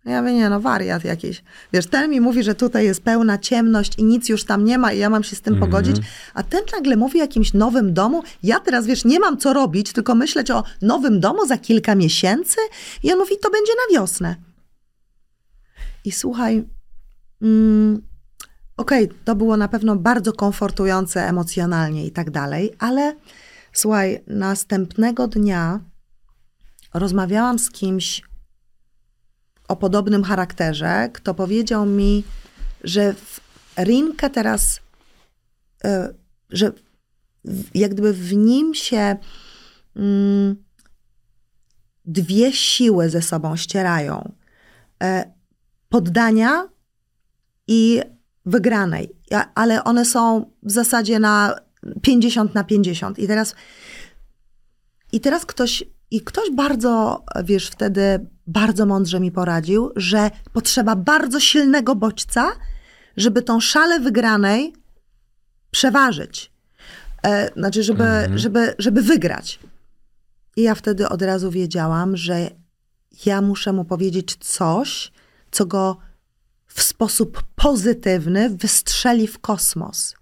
Ja mówię, nie no, wariat jakiś. Wiesz, ten mi mówi, że tutaj jest pełna ciemność i nic już tam nie ma i ja mam się z tym Mhm. pogodzić, a ten nagle mówi o jakimś nowym domu. Ja teraz, wiesz, nie mam co robić, tylko myśleć o nowym domu za kilka miesięcy i on mówi, to będzie na wiosnę. I słuchaj, mm, okej, to było na pewno bardzo komfortujące emocjonalnie i tak dalej, ale słuchaj, następnego dnia rozmawiałam z kimś o podobnym charakterze, kto powiedział mi, że w Rinkę teraz, e, że jak gdyby w nim się mm, dwie siły ze sobą ścierają. E, poddania i wygranej, ale one są w zasadzie na 50 na 50. I teraz, i teraz ktoś, i ktoś bardzo, wiesz, wtedy bardzo mądrze mi poradził, że potrzeba bardzo silnego bodźca, żeby tą szalę wygranej przeważyć. E, znaczy, żeby, żeby, żeby wygrać. I ja wtedy od razu wiedziałam, że ja muszę mu powiedzieć coś, co go w sposób pozytywny wystrzeli w kosmos.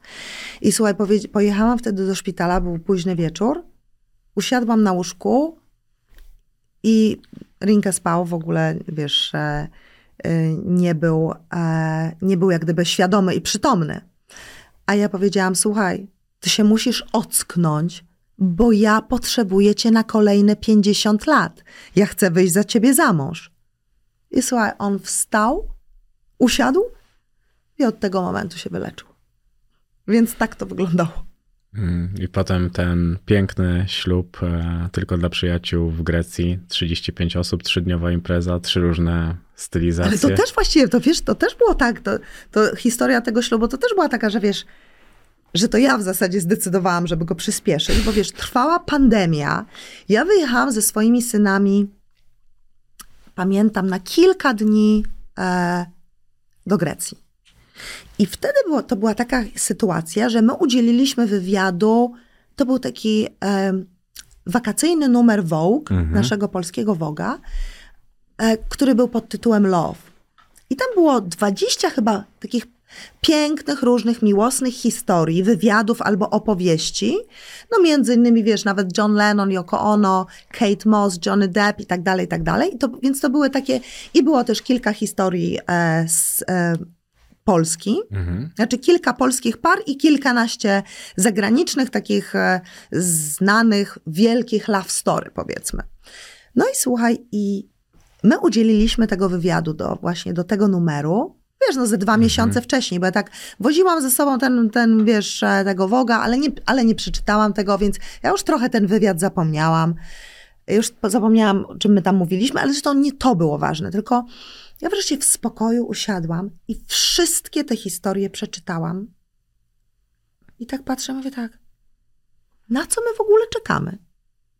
I słuchaj, pojechałam wtedy do szpitala, był późny wieczór, usiadłam na łóżku i Rinkę spał w ogóle, wiesz, e, e, nie był, e, nie był jak gdyby świadomy i przytomny. A ja powiedziałam, słuchaj, ty się musisz ocknąć, bo ja potrzebuję cię na kolejne 50 lat. Ja chcę wyjść za ciebie za mąż. I słuchaj, on wstał, usiadł i od tego momentu się wyleczył. Więc tak to wyglądało. Mm, I potem ten piękny ślub e, tylko dla przyjaciół w Grecji. 35 osób, trzydniowa impreza, trzy różne stylizacje. Ale to też właściwie, to wiesz, to też było tak, to, to historia tego ślubu to też była taka, że wiesz, że to ja w zasadzie zdecydowałam, żeby go przyspieszyć, bo wiesz, trwała pandemia. Ja wyjechałam ze swoimi synami, pamiętam, na kilka dni e, do Grecji. I wtedy było, to była taka sytuacja, że my udzieliliśmy wywiadu, to był taki e, wakacyjny numer Vogue, naszego polskiego Voga, e, który był pod tytułem Love. I tam było 20 chyba takich pięknych, różnych, miłosnych historii, wywiadów albo opowieści. No między innymi, wiesz, nawet John Lennon, Yoko Ono, Kate Moss, Johnny Depp i tak dalej, i tak dalej. I to, więc to były takie, i było też kilka historii e, z e, Polski. Mhm. Znaczy kilka polskich par i kilkanaście zagranicznych, takich e, znanych, wielkich love story, powiedzmy. No i słuchaj, i my udzieliliśmy tego wywiadu do właśnie do tego numeru, wiesz, no ze dwa miesiące wcześniej, bo ja tak woziłam ze sobą ten, ten wiesz, e, tego Woga, ale nie, ale nie przeczytałam tego, więc ja już trochę ten wywiad zapomniałam. Już po- zapomniałam, o czym my tam mówiliśmy, ale zresztą nie to było ważne, tylko ja wreszcie w spokoju usiadłam i wszystkie te historie przeczytałam. I tak patrzę, mówię tak, na co my w ogóle czekamy?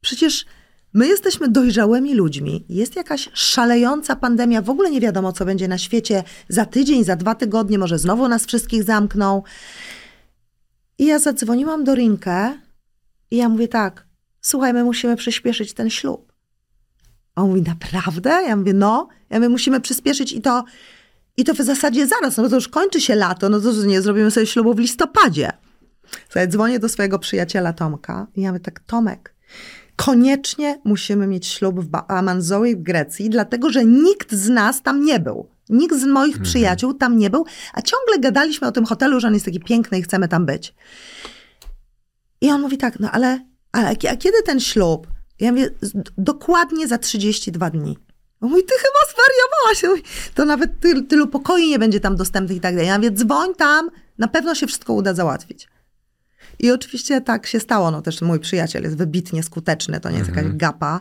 Przecież my jesteśmy dojrzałymi ludźmi. Jest jakaś szalejąca pandemia, w ogóle nie wiadomo, co będzie na świecie za tydzień, za dwa tygodnie, może znowu nas wszystkich zamkną. I ja zadzwoniłam do Rinkę i ja mówię tak, słuchaj, my musimy przyspieszyć ten ślub. A on mówi, naprawdę? Ja mówię, no. Ja mówię, musimy przyspieszyć i to, i to w zasadzie zaraz, no bo to już kończy się lato, no to nie zrobimy sobie ślubu w listopadzie. Słuchaj, dzwonię do swojego przyjaciela Tomka i ja mówię tak, Tomek, koniecznie musimy mieć ślub w Amanzoi w Grecji, dlatego że nikt z nas tam nie był. Nikt z moich przyjaciół tam nie był, a ciągle gadaliśmy o tym hotelu, że on jest taki piękny i chcemy tam być. I on mówi tak, no ale, ale a kiedy ten ślub? Ja mówię, "Z- dokładnie za 32 dni. On mówi, ty chyba zwariowałaś. Ja mówię, To nawet tylu, tylu pokoi nie będzie tam dostępnych i tak dalej. Ja mówię, dzwoń tam, na pewno się wszystko uda załatwić. I oczywiście tak się stało. No też mój przyjaciel jest wybitnie skuteczny, to nie jest jakaś gapa,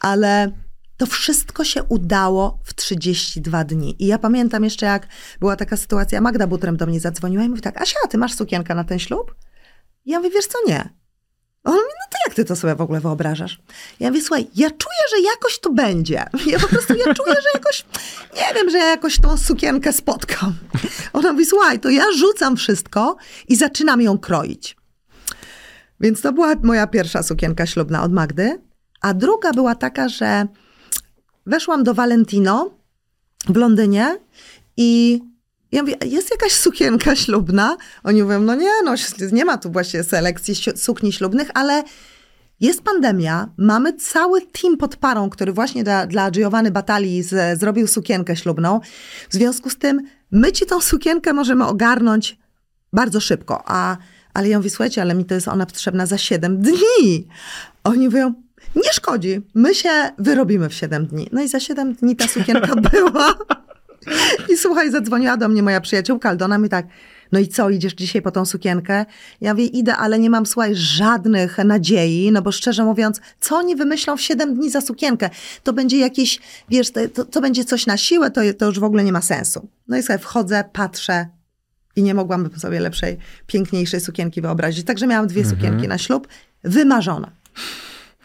ale to wszystko się udało w 32 dni. I ja pamiętam jeszcze, jak była taka sytuacja, Magda Butrem do mnie zadzwoniła i mówi tak, Asia, ty masz sukienkę na ten ślub? Ja mówię, wiesz co, nie. On mówi, no to jak ty to sobie w ogóle wyobrażasz? Ja mówię, słuchaj, ja czuję, że jakoś to będzie. Ja po prostu, ja czuję, że jakoś, nie wiem, że ja jakoś tą sukienkę spotkam. Ona mówi, słuchaj, to ja rzucam wszystko i zaczynam ją kroić. Więc to była moja pierwsza sukienka ślubna od Magdy. A druga była taka, że weszłam do Valentino w Londynie i ja mówię, jest jakaś sukienka ślubna? Oni mówią, no nie, no nie ma tu właśnie selekcji sukni ślubnych, ale jest pandemia, mamy cały team pod parą, który właśnie dla, dla Giovanni Batali z, zrobił sukienkę ślubną. W związku z tym my ci tą sukienkę możemy ogarnąć bardzo szybko. A, ale ja mówię, słuchajcie, ale mi to jest ona potrzebna za 7 dni. Oni mówią, nie szkodzi, my się wyrobimy w 7 dni. No i za 7 dni ta sukienka była. I słuchaj, zadzwoniła do mnie moja przyjaciółka Aldona mi tak, no i co, idziesz dzisiaj po tą sukienkę? Ja mówię, idę, ale nie mam, słuchaj, żadnych nadziei, no bo szczerze mówiąc, co oni wymyślą w 7 dni za sukienkę? To będzie jakieś, wiesz, to, to będzie coś na siłę, to, to już w ogóle nie ma sensu. No i sobie wchodzę, patrzę, i nie mogłam sobie lepszej, piękniejszej sukienki wyobrazić. Także miałam dwie Mhm. sukienki na ślub, wymarzone.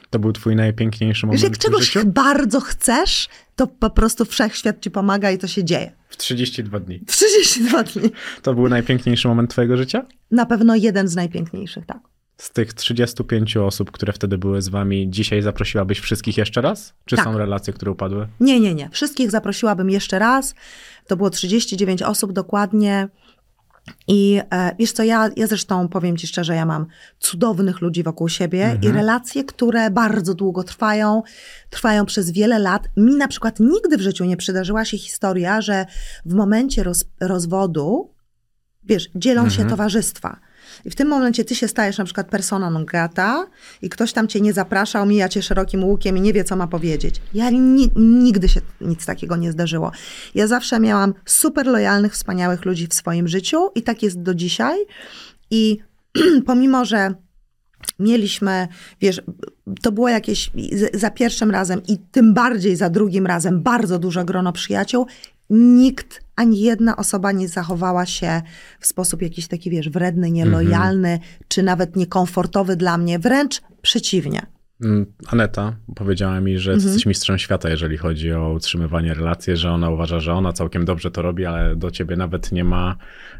To był twój najpiękniejszy moment Wiesz, jak czegoś życiu? bardzo chcesz, to po prostu wszechświat ci pomaga i to się dzieje. W 32 dni. W 32 dni. To był najpiękniejszy moment twojego życia? Na pewno jeden z najpiękniejszych, tak. Z tych 35 osób, które wtedy były z wami, dzisiaj zaprosiłabyś wszystkich jeszcze raz? Czy Tak. są relacje, które upadły? Nie, nie, nie. Wszystkich zaprosiłabym jeszcze raz. To było 39 osób dokładnie. I e, wiesz co, ja, ja zresztą powiem ci szczerze, ja mam cudownych ludzi wokół siebie i relacje, które bardzo długo trwają, trwają przez wiele lat. Mi na przykład nigdy w życiu nie przydarzyła się historia, że w momencie roz, rozwodu, wiesz, dzielą się towarzystwa. I w tym momencie ty się stajesz na przykład persona non grata i ktoś tam cię nie zaprasza, omija cię szerokim łukiem i nie wie, co ma powiedzieć. Ja ni- nigdy się nic takiego nie zdarzyło. Ja zawsze miałam super lojalnych, wspaniałych ludzi w swoim życiu i tak jest do dzisiaj. I pomimo, że mieliśmy, wiesz, to było jakieś za pierwszym razem i tym bardziej za drugim razem bardzo duże grono przyjaciół. Nikt, ani jedna osoba nie zachowała się w sposób jakiś taki, wiesz, wredny, nielojalny, czy nawet niekomfortowy dla mnie. Wręcz przeciwnie. Mm, Aneta powiedziała mi, że Mhm. jesteś mistrzem świata, jeżeli chodzi o utrzymywanie relacji, że ona uważa, że ona całkiem dobrze to robi, ale do ciebie nawet nie ma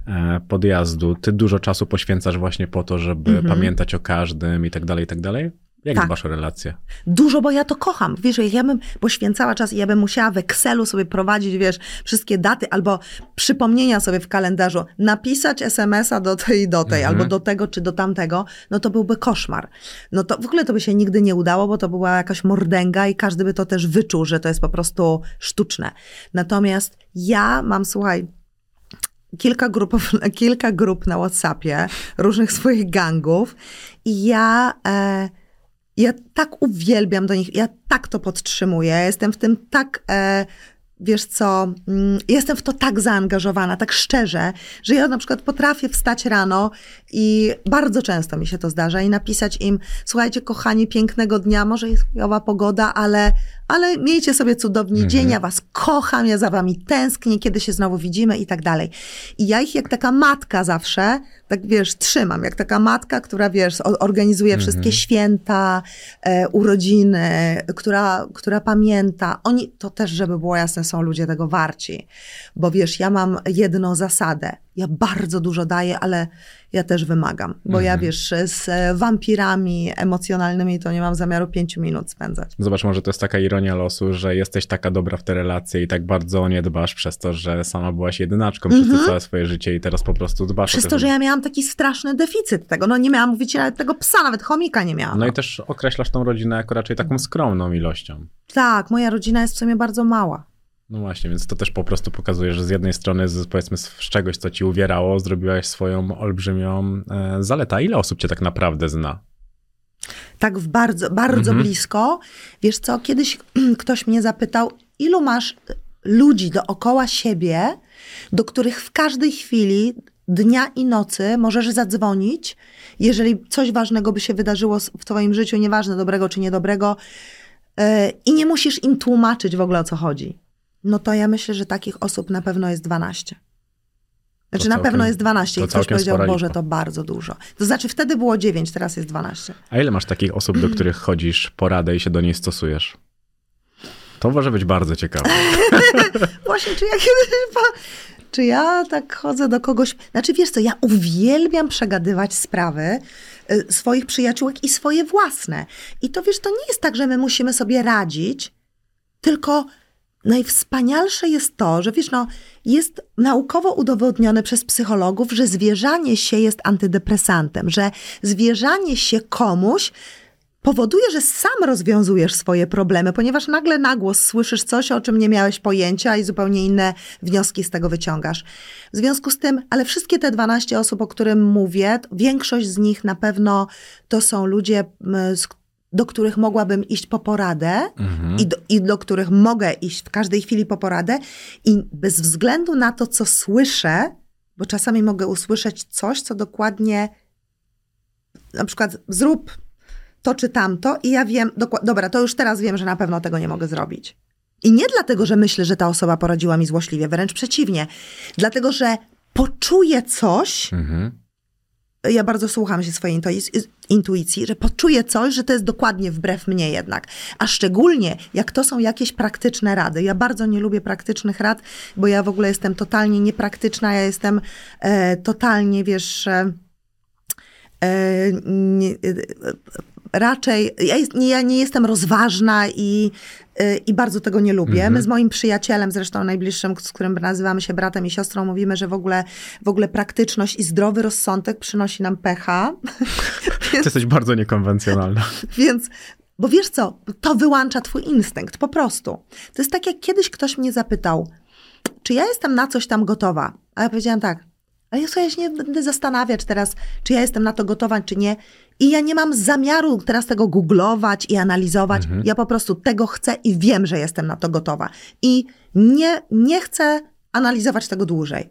e, podjazdu. Ty dużo czasu poświęcasz właśnie po to, żeby pamiętać o każdym i tak dalej, i tak dalej. Jak Tak. dbasz o relacje? Dużo, bo ja to kocham. Wiesz, jak ja bym poświęcała czas i ja bym musiała w Excelu sobie prowadzić, wiesz, wszystkie daty albo przypomnienia sobie w kalendarzu, napisać SMS-a do tej i do tej, albo do tego czy do tamtego, no to byłby koszmar. No to w ogóle to by się nigdy nie udało, bo to była jakaś mordęga i każdy by to też wyczuł, że to jest po prostu sztuczne. Natomiast ja mam, słuchaj, kilka grup, kilka grup na WhatsAppie, różnych swoich gangów i ja... E, ja tak uwielbiam do nich, ja tak to podtrzymuję, jestem w tym tak, e, wiesz co, mm, jestem w to tak zaangażowana, tak szczerze, że ja na przykład potrafię wstać rano i bardzo często mi się to zdarza i napisać im, słuchajcie kochani, pięknego dnia, może jest chujowa pogoda, ale, ale miejcie sobie cudowny dzień, ja was kocham, ja za wami tęsknię, kiedy się znowu widzimy i tak dalej. I ja ich jak taka matka zawsze, tak wiesz, trzymam, jak taka matka, która wiesz, organizuje wszystkie święta, e, urodziny, która, która pamięta. Oni, to też, żeby było jasne, są ludzie tego warci. Bo wiesz, ja mam jedną zasadę. Ja bardzo dużo daję, ale ja też wymagam. Bo ja wiesz, z e, wampirami emocjonalnymi to nie mam zamiaru pięciu minut spędzać. Zobacz, może to jest taka ironia losu, że jesteś taka dobra w te relacje i tak bardzo o nie dbasz przez to, że sama byłaś jedynaczką przez to całe swoje życie i teraz po prostu dbasz Mhm. Przez o to, że ja miałam taki straszny deficyt tego. No nie miałam mówić nawet tego psa, nawet chomika nie miałam. No i też określasz tą rodzinę jako raczej taką skromną ilością. Tak, moja rodzina jest w sumie bardzo mała. No właśnie, więc to też po prostu pokazuje, że z jednej strony, z, powiedzmy, z czegoś, co ci uwierało, zrobiłaś swoją olbrzymią e, zaletę. A ile osób cię tak naprawdę zna? tak w bardzo, bardzo blisko. Wiesz co, kiedyś ktoś mnie zapytał, ilu masz ludzi dookoła siebie, do których w każdej chwili dnia i nocy możesz zadzwonić, jeżeli coś ważnego by się wydarzyło w twoim życiu, nieważne dobrego czy niedobrego, yy, i nie musisz im tłumaczyć w ogóle o co chodzi. No to ja myślę, że takich osób na pewno jest 12. Znaczy na całkiem- pewno jest 12 to i ktoś powiedział, Boże, to bardzo dużo. To znaczy wtedy było 9, teraz jest 12. A ile masz takich osób, do których chodzisz po radę i się do niej stosujesz? To może być bardzo ciekawe. Właśnie, czy ja kiedyś... Czy ja tak chodzę do kogoś... Znaczy, wiesz co, ja uwielbiam przegadywać sprawy y, swoich przyjaciółek i swoje własne. I to, wiesz, to nie jest tak, że my musimy sobie radzić, tylko najwspanialsze jest to, że wiesz, no, jest naukowo udowodnione przez psychologów, że zwierzanie się jest antydepresantem, że zwierzanie się komuś powoduje, że sam rozwiązujesz swoje problemy, ponieważ nagle na głos słyszysz coś, o czym nie miałeś pojęcia i zupełnie inne wnioski z tego wyciągasz. W związku z tym, ale wszystkie te 12 osób, o którym mówię, większość z nich na pewno to są ludzie, z, do których mogłabym iść po poradę Mhm. i, do, i do których mogę iść w każdej chwili po poradę i bez względu na to, co słyszę, bo czasami mogę usłyszeć coś, co dokładnie na przykład zrób to czy tamto i ja wiem, dobra, to już teraz wiem, że na pewno tego nie mogę zrobić. I nie dlatego, że myślę, że ta osoba poradziła mi złośliwie, wręcz przeciwnie. Dlatego, że poczuję coś, Mhm. Ja bardzo słucham się swojej intuicji, że poczuję coś, że to jest dokładnie wbrew mnie jednak. A szczególnie jak to są jakieś praktyczne rady. Ja bardzo nie lubię praktycznych rad, bo ja w ogóle jestem totalnie niepraktyczna, ja jestem e, totalnie, wiesz, e, e, nie, e, raczej, ja, jest, nie, ja nie jestem rozważna i, e, i bardzo tego nie lubię. My z moim przyjacielem, zresztą najbliższym, z którym nazywamy się bratem i siostrą, mówimy, że w ogóle, w ogóle praktyczność i zdrowy rozsądek przynosi nam pecha. Ty jesteś bardzo niekonwencjonalna. Więc, bo wiesz co, to wyłącza twój instynkt, po prostu. To jest tak, jak kiedyś ktoś mnie zapytał, czy ja jestem na coś tam gotowa? A ja powiedziałam tak, ale ja sobie się nie będę zastanawiać teraz, czy ja jestem na to gotowa, czy nie. I ja nie mam zamiaru teraz tego googlować i analizować. Ja po prostu tego chcę i wiem, że jestem na to gotowa. I nie, nie chcę analizować tego dłużej.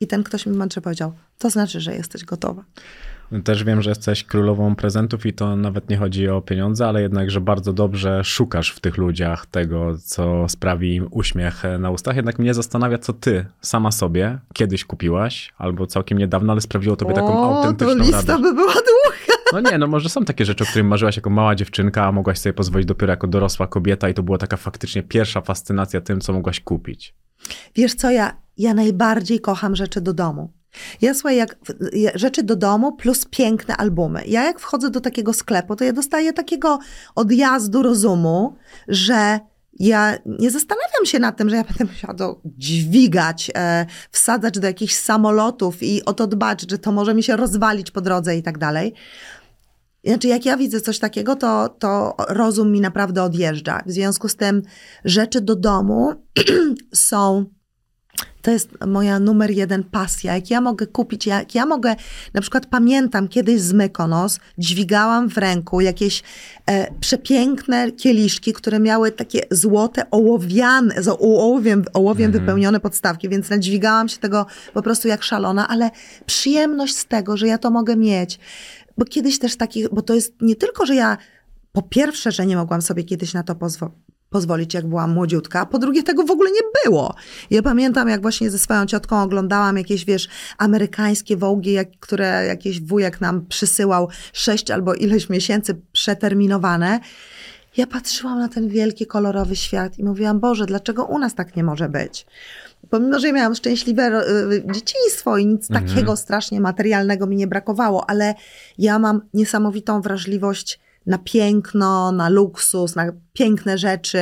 I ten ktoś mi mądrze powiedział, to znaczy, że jesteś gotowa. Też wiem, że jesteś królową prezentów i to nawet nie chodzi o pieniądze, ale jednak, że bardzo dobrze szukasz w tych ludziach tego, co sprawi im uśmiech na ustach. Jednak mnie zastanawia, co ty sama sobie kiedyś kupiłaś, albo całkiem niedawno, ale sprawiło tobie taką o, autentyczną to lista radość. by była długa. No nie, no może są takie rzeczy, o których marzyłaś jako mała dziewczynka, a mogłaś sobie pozwolić dopiero jako dorosła kobieta i to była taka faktycznie pierwsza fascynacja tym, co mogłaś kupić. Wiesz co, ja, ja najbardziej kocham rzeczy do domu. Ja słuchaj, jak ja- rzeczy do domu plus piękne albumy. Ja jak wchodzę do takiego sklepu, to ja dostaję takiego odjazdu rozumu, że ja nie zastanawiam się nad tym, że ja będę musiała to dźwigać, e, wsadzać do jakichś samolotów i o to dbać, że to może mi się rozwalić po drodze i tak dalej. Znaczy, jak ja widzę coś takiego, to, to rozum mi naprawdę odjeżdża. W związku z tym rzeczy do domu są to jest moja numer jeden pasja. Jak ja mogę kupić, jak ja mogę, na przykład pamiętam kiedyś z Mykonos, dźwigałam w ręku jakieś e, przepiękne kieliszki, które miały takie złote, ołowiane, z ołowiem, ołowiem wypełnione podstawki, więc nadźwigałam się tego po prostu jak szalona, ale przyjemność z tego, że ja to mogę mieć. Bo kiedyś też takich, bo to jest nie tylko, że ja po pierwsze, że nie mogłam sobie kiedyś na to pozwolić, pozwolić, jak byłam młodziutka, po drugie tego w ogóle nie było. Ja pamiętam, jak właśnie ze swoją ciotką oglądałam jakieś, wiesz, amerykańskie wołgi, jak, które jakiś wujek nam przysyłał sześć albo ileś miesięcy przeterminowane. Ja patrzyłam na ten wielki, kolorowy świat i mówiłam, Boże, dlaczego u nas tak nie może być? Pomimo, że miałam szczęśliwe y, dzieciństwo i nic takiego strasznie materialnego mi nie brakowało, ale ja mam niesamowitą wrażliwość na piękno, na luksus, na piękne rzeczy.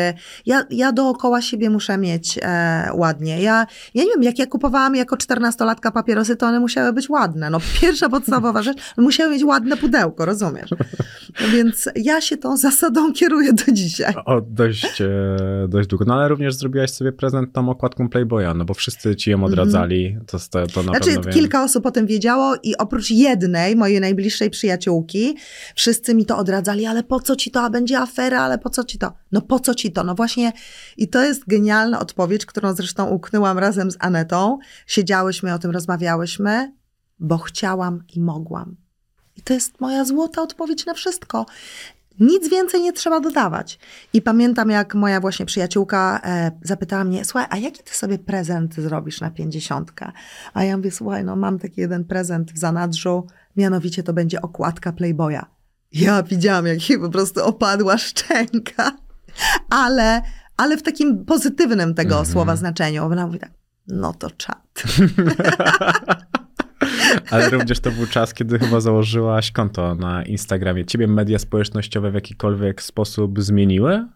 Ja, ja dookoła siebie muszę mieć e, ładnie. Ja, ja nie wiem, jak ja kupowałam jako czternastolatka papierosy, to one musiały być ładne. No, pierwsza podstawowa rzecz, musiały mieć ładne pudełko, rozumiesz? No więc ja się tą zasadą kieruję do dzisiaj. O, dość, e, dość długo. No ale również zrobiłaś sobie prezent tą okładką Playboya, no bo wszyscy ci ją odradzali, to, to, to na Znaczy, pewno kilka osób o tym wiedziało i oprócz jednej, mojej najbliższej przyjaciółki, wszyscy mi to odradzali, ale po co ci to, a będzie afera, ale po co ci to? No po co ci to? No właśnie i to jest genialna odpowiedź, którą zresztą uknęłam razem z Anetą. Siedziałyśmy, o tym rozmawiałyśmy, bo chciałam i mogłam. I to jest moja złota odpowiedź na wszystko. Nic więcej nie trzeba dodawać. I pamiętam, jak moja właśnie przyjaciółka e, zapytała mnie, słuchaj, a jaki ty sobie prezent zrobisz na pięćdziesiątkę? A ja mówię, słuchaj, no mam taki jeden prezent w zanadrzu, mianowicie to będzie okładka Playboya. Ja widziałam, jak jej po prostu opadła szczęka, ale, ale w takim pozytywnym tego słowa znaczeniu. Ona mówi tak, no to czad. Ale również to był czas, kiedy chyba założyłaś konto na Instagramie. Ciebie media społecznościowe w jakikolwiek sposób zmieniły?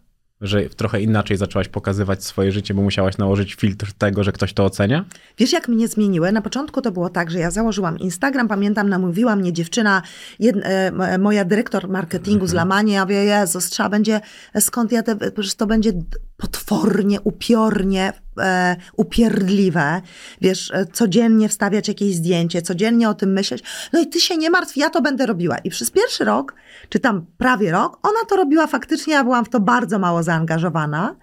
Że trochę inaczej zaczęłaś pokazywać swoje życie, bo musiałaś nałożyć filtr tego, że ktoś to ocenia? Wiesz, jak mnie zmieniły? Na początku to było tak, że ja założyłam Instagram, pamiętam, namówiła mnie dziewczyna, e, m- moja dyrektor marketingu z Lamanie, ja mówię, Jezus, trzeba będzie, skąd ja te, to będzie potwornie, upiornie, e, upierdliwe, wiesz, e, codziennie wstawiać jakieś zdjęcie, codziennie o tym myśleć. No i ty się nie martw, ja to będę robiła. I przez pierwszy rok, czy tam prawie rok, ona to robiła faktycznie, ja byłam w to bardzo mało zaangażowana.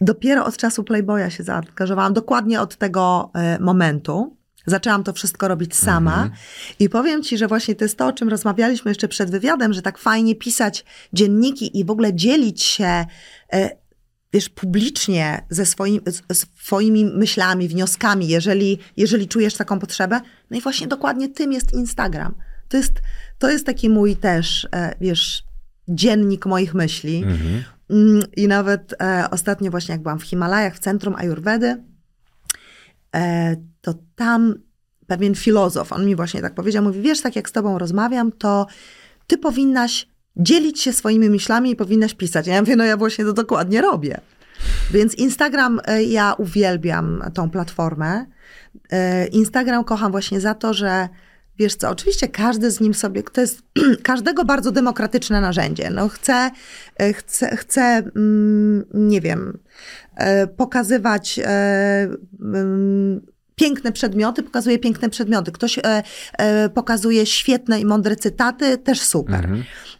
Dopiero od czasu Playboya się zaangażowałam, dokładnie od tego e, momentu. Zaczęłam to wszystko robić sama i powiem ci, że właśnie to jest to, o czym rozmawialiśmy jeszcze przed wywiadem, że tak fajnie pisać dzienniki i w ogóle dzielić się, e, wiesz, publicznie ze swoim, swoimi myślami, wnioskami, jeżeli, jeżeli czujesz taką potrzebę. No i właśnie dokładnie tym jest Instagram. To jest, to jest taki mój też, e, wiesz, dziennik moich myśli. Mm, I nawet e, ostatnio właśnie jak byłam w Himalajach, w centrum Ayurvedy, e, to tam pewien filozof, on mi właśnie tak powiedział, mówi, wiesz, tak jak z tobą rozmawiam, to ty powinnaś dzielić się swoimi myślami i powinnaś pisać. Ja mówię, no ja właśnie to dokładnie robię. Więc Instagram, e, ja uwielbiam tą platformę. E, Instagram kocham właśnie za to, że wiesz co, oczywiście każdy z nim sobie, to jest każdego bardzo demokratyczne narzędzie. No chce, e, chce, chce mm, nie wiem, pokazywać mm, piękne przedmioty, pokazuje piękne przedmioty. Ktoś e, e, pokazuje świetne i mądre cytaty, też super.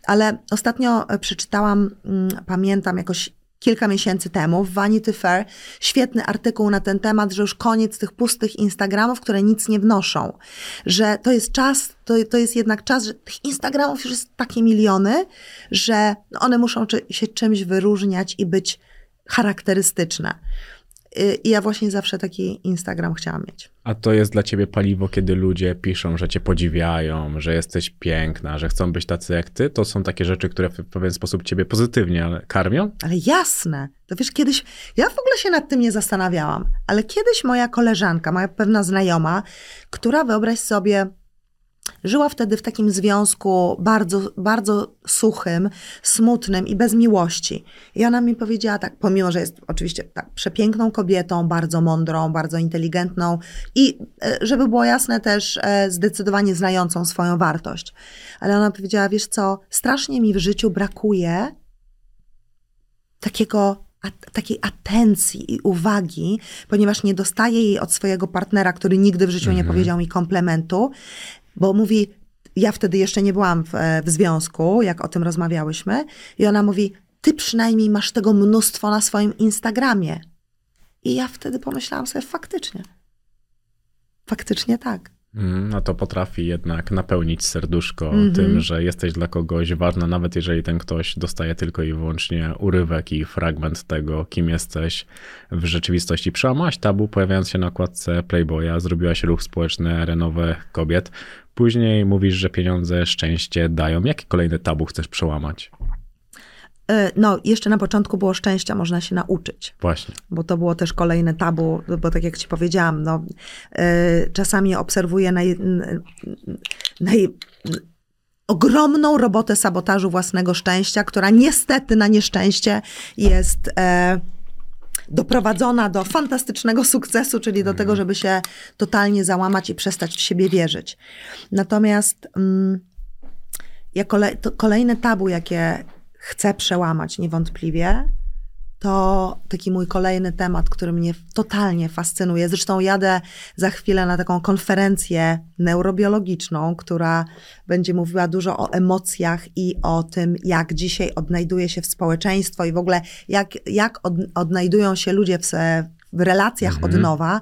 Ale ostatnio e, przeczytałam, mm, pamiętam jakoś kilka miesięcy temu w Vanity Fair świetny artykuł na ten temat, że już koniec tych pustych Instagramów, które nic nie wnoszą. Że to jest czas, to, to jest jednak czas, że tych Instagramów już jest takie miliony, że one muszą czy, się czymś wyróżniać i być charakterystyczne. Y, I ja właśnie zawsze taki Instagram chciałam mieć. A to jest dla ciebie paliwo, kiedy ludzie piszą, że cię podziwiają, że jesteś piękna, że chcą być tacy jak ty? To są takie rzeczy, które w pewien sposób ciebie pozytywnie karmią? Ale jasne. To wiesz, kiedyś, ja w ogóle się nad tym nie zastanawiałam, ale kiedyś moja koleżanka, moja pewna znajoma, która wyobraź sobie, Żyła wtedy w takim związku bardzo, bardzo suchym, smutnym i bez miłości. I ona mi powiedziała tak, pomimo, że jest oczywiście tak przepiękną kobietą, bardzo mądrą, bardzo inteligentną i, e, żeby było jasne, też e, zdecydowanie znającą swoją wartość. Ale ona powiedziała, wiesz co, strasznie mi w życiu brakuje takiego takiej atencji i uwagi, ponieważ nie dostaję jej od swojego partnera, który nigdy w życiu nie powiedział mi komplementu, bo mówi, ja wtedy jeszcze nie byłam w, w związku, jak o tym rozmawiałyśmy, i ona mówi, ty przynajmniej masz tego mnóstwo na swoim Instagramie. I ja wtedy pomyślałam sobie, faktycznie. Faktycznie tak. Mm, no to potrafi jednak napełnić serduszko tym, że jesteś dla kogoś ważna, nawet jeżeli ten ktoś dostaje tylko i wyłącznie urywek i fragment tego, kim jesteś w rzeczywistości. Przełamałaś tabu, pojawiając się na okładce Playboya, zrobiłaś ruch społeczny Arenowe Kobiet. Później mówisz, że pieniądze szczęście dają. Jakie kolejne tabu chcesz przełamać? E, No, jeszcze na początku było szczęścia, można się nauczyć. Właśnie. bo to było też kolejne tabu, bo tak jak ci powiedziałam, no, y, czasami obserwuję naj, naj, ogromną robotę sabotażu własnego szczęścia, która niestety na nieszczęście jest e, doprowadzona do fantastycznego sukcesu, czyli do tego, żeby się totalnie załamać i przestać w siebie wierzyć. Natomiast mm, ja kole, kolejne tabu, jakie chcę przełamać niewątpliwie, to taki mój kolejny temat, który mnie totalnie fascynuje. Zresztą jadę za chwilę na taką konferencję neurobiologiczną, która będzie mówiła dużo o emocjach i o tym, jak dzisiaj odnajduje się w społeczeństwo i w ogóle jak, jak od, odnajdują się ludzie w, w relacjach od nowa.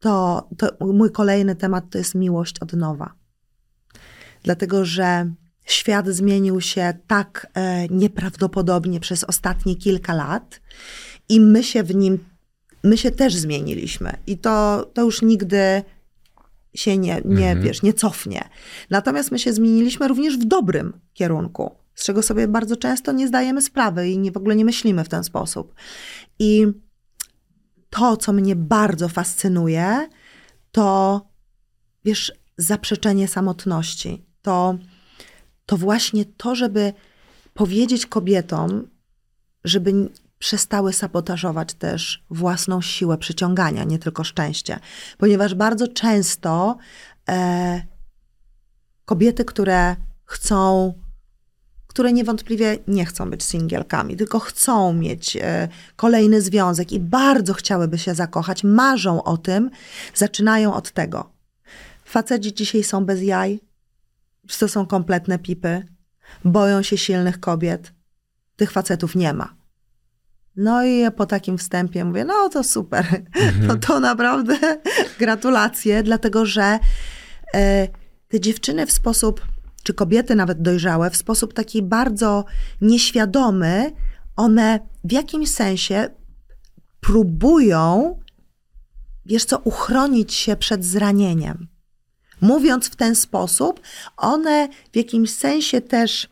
To, to mój kolejny temat to jest miłość od nowa. Dlatego, że świat zmienił się tak e, nieprawdopodobnie przez ostatnie kilka lat i my się w nim, my się też zmieniliśmy. I to, to już nigdy się nie, nie, wiesz, nie cofnie. Natomiast my się zmieniliśmy również w dobrym kierunku, z czego sobie bardzo często nie zdajemy sprawy i nie, w ogóle nie myślimy w ten sposób. I to, co mnie bardzo fascynuje, to wiesz, zaprzeczenie samotności. To, to właśnie to, żeby powiedzieć kobietom, żeby przestały sabotażować też własną siłę przyciągania, nie tylko szczęście. Ponieważ bardzo często e, kobiety, które chcą, które niewątpliwie nie chcą być singielkami, tylko chcą mieć e, kolejny związek i bardzo chciałyby się zakochać, marzą o tym, zaczynają od tego. Faceci dzisiaj są bez jaj, to są kompletne pipy, boją się silnych kobiet. Tych facetów nie ma. No i po takim wstępie mówię, no to super, Mhm. no to naprawdę gratulacje, dlatego że e, te dziewczyny w sposób, czy kobiety nawet dojrzałe, w sposób taki bardzo nieświadomy, one w jakimś sensie próbują, wiesz co, uchronić się przed zranieniem. Mówiąc w ten sposób, one w jakimś sensie też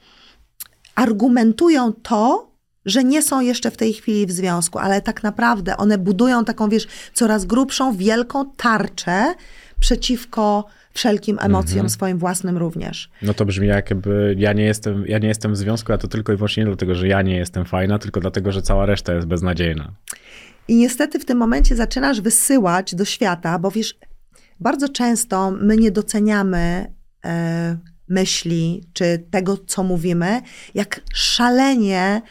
argumentują to, że nie są jeszcze w tej chwili w związku, ale tak naprawdę one budują taką, wiesz, coraz grubszą, wielką tarczę przeciwko wszelkim emocjom swoim własnym również. No to brzmi jakby ja nie jestem, ja nie jestem w związku, a to tylko i wyłącznie nie dlatego, że ja nie jestem fajna, tylko dlatego, że cała reszta jest beznadziejna. I niestety w tym momencie zaczynasz wysyłać do świata, bo wiesz, bardzo często my nie doceniamy e, myśli czy tego, co mówimy, jak szalenie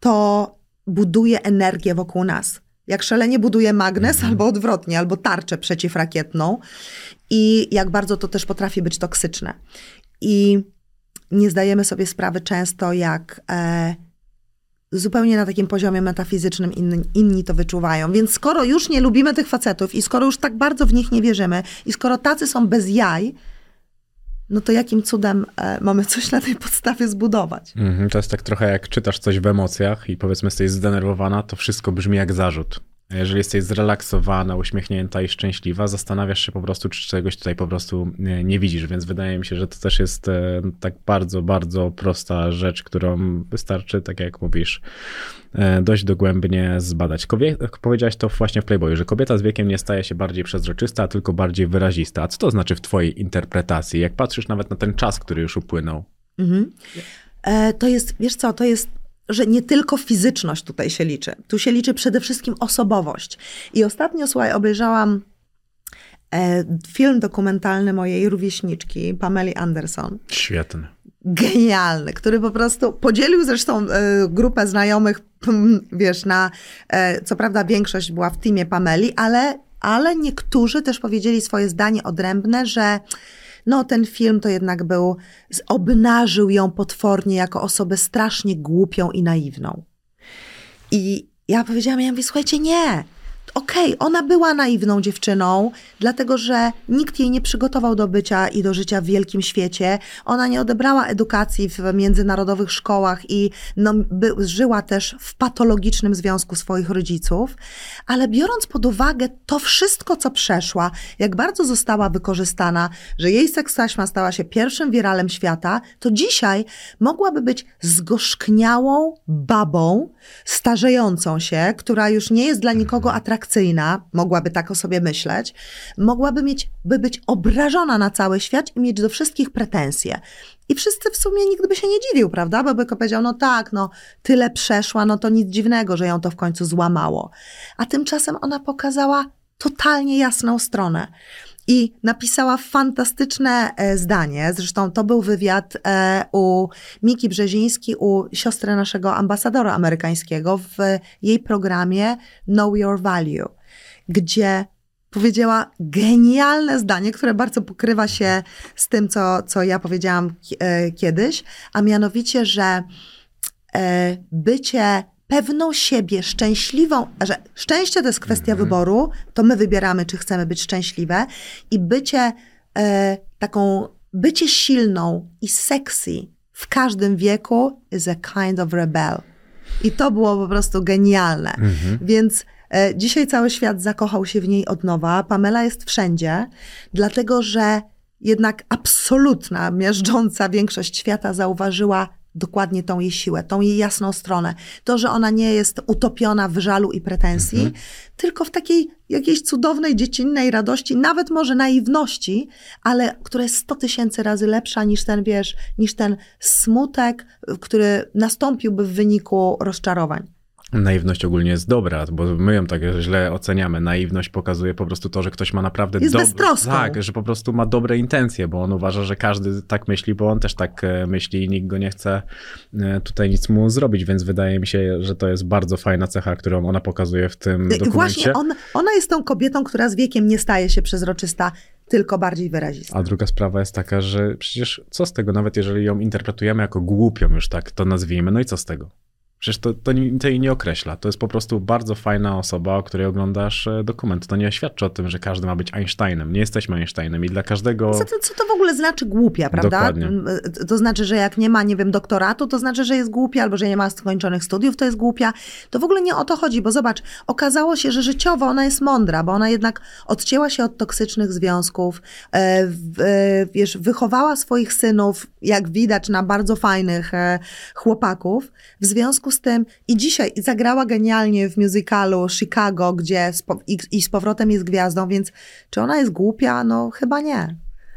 to buduje energię wokół nas. Jak szalenie buduje magnes, albo odwrotnie, albo tarczę przeciwrakietną. I jak bardzo to też potrafi być toksyczne. I nie zdajemy sobie sprawy często, jak e, zupełnie na takim poziomie metafizycznym inni, inni to wyczuwają. Więc skoro już nie lubimy tych facetów i skoro już tak bardzo w nich nie wierzymy i skoro tacy są bez jaj, no to jakim cudem e, mamy coś na tej podstawie zbudować? Mhm, to jest tak trochę jak czytasz coś w emocjach i powiedzmy jesteś zdenerwowana, to wszystko brzmi jak zarzut. A jeżeli jesteś zrelaksowana, uśmiechnięta i szczęśliwa, zastanawiasz się po prostu, czy czegoś tutaj po prostu nie, nie widzisz, więc wydaje mi się, że to też jest e, tak bardzo, bardzo prosta rzecz, którą wystarczy, tak jak mówisz, e, dość dogłębnie zbadać. Kobie, powiedziałaś to właśnie w Playboyu, że kobieta z wiekiem nie staje się bardziej przezroczysta, a tylko bardziej wyrazista. A co to znaczy w twojej interpretacji? Jak patrzysz nawet na ten czas, który już upłynął? Mhm. E, to jest, wiesz co, to jest, że nie tylko fizyczność tutaj się liczy. Tu się liczy przede wszystkim osobowość. I ostatnio, słuchaj, obejrzałam e, film dokumentalny mojej rówieśniczki, Pameli Anderson. Świetny. Genialny, który po prostu podzielił zresztą e, grupę znajomych, pm, wiesz, na, e, co prawda większość była w teamie Pameli, ale, ale niektórzy też powiedzieli swoje zdanie odrębne, że no ten film to jednak był, obnażył ją potwornie jako osobę strasznie głupią i naiwną. I ja powiedziałam, ja mówię, słuchajcie, nie. Okej, ona była naiwną dziewczyną, dlatego że nikt jej nie przygotował do bycia i do życia w wielkim świecie. Ona nie odebrała edukacji w międzynarodowych szkołach i no, by, żyła też w patologicznym związku swoich rodziców. Ale biorąc pod uwagę to wszystko, co przeszła, jak bardzo została wykorzystana, że jej seks taśma stała się pierwszym wiralem świata, to dzisiaj mogłaby być zgorzkniałą babą, starzejącą się, która już nie jest dla nikogo atrakcyjna, mogłaby tak o sobie myśleć, mogłaby mieć, by być obrażona na cały świat i mieć do wszystkich pretensje. I wszyscy w sumie nikt by się nie dziwił, prawda? Bo by powiedział, no tak, no tyle przeszła, no to nic dziwnego, że ją to w końcu złamało. A tymczasem ona pokazała totalnie jasną stronę. I napisała fantastyczne e, zdanie. Zresztą to był wywiad e, u Miki Brzeziński, u siostry naszego ambasadora amerykańskiego w jej programie Know Your Value, gdzie powiedziała genialne zdanie, które bardzo pokrywa się z tym, co, co ja powiedziałam e, kiedyś, a mianowicie, że bycie pewną siebie, szczęśliwą, że szczęście to jest kwestia wyboru, to my wybieramy, czy chcemy być szczęśliwe i bycie e, taką, bycie silną i sexy w każdym wieku is a kind of rebel. I to było po prostu genialne. Więc e, dzisiaj cały świat zakochał się w niej od nowa. Pamela jest wszędzie, dlatego że jednak absolutna, miażdżąca większość świata zauważyła dokładnie tą jej siłę, tą jej jasną stronę. To, że ona nie jest utopiona w żalu i pretensji, tylko w takiej jakiejś cudownej, dziecinnej radości, nawet może naiwności, ale która jest 100 tysięcy razy lepsza niż ten, wiesz, niż ten smutek, który nastąpiłby w wyniku rozczarowań. Naiwność ogólnie jest dobra, bo my ją tak źle oceniamy. Naiwność pokazuje po prostu to, że ktoś ma naprawdę Jest beztroską. Tak, że po prostu ma dobre intencje, bo on uważa, że każdy tak myśli, bo on też tak e, myśli i nikt go nie chce e, tutaj nic mu zrobić, więc wydaje mi się, że to jest bardzo fajna cecha, którą ona pokazuje w tym I dokumencie. Właśnie on, ona jest tą kobietą, która z wiekiem nie staje się przezroczysta, tylko bardziej wyrazista. A druga sprawa jest taka, że przecież co z tego, nawet jeżeli ją interpretujemy jako głupią już tak to nazwijmy, no i co z tego? Przecież to, to, to jej nie określa. To jest po prostu bardzo fajna osoba, o której oglądasz e, dokument. To nie świadczy o tym, że każdy ma być Einsteinem. Nie jesteśmy Einsteinem i dla każdego... Tym, co to w ogóle znaczy głupia, prawda? Dokładnie. M, To znaczy, że jak nie ma, nie wiem, doktoratu, to znaczy, że jest głupia, albo że nie ma skończonych studiów, to jest głupia. To w ogóle nie o to chodzi, bo zobacz, okazało się, że życiowo ona jest mądra, bo ona jednak odcięła się od toksycznych związków, e, e, wiesz, wychowała swoich synów, jak widać, na bardzo fajnych e, chłopaków. W związku z tym i dzisiaj zagrała genialnie w musicalu Chicago, gdzie z po, i, i z powrotem jest gwiazdą, więc czy ona jest głupia? No chyba nie.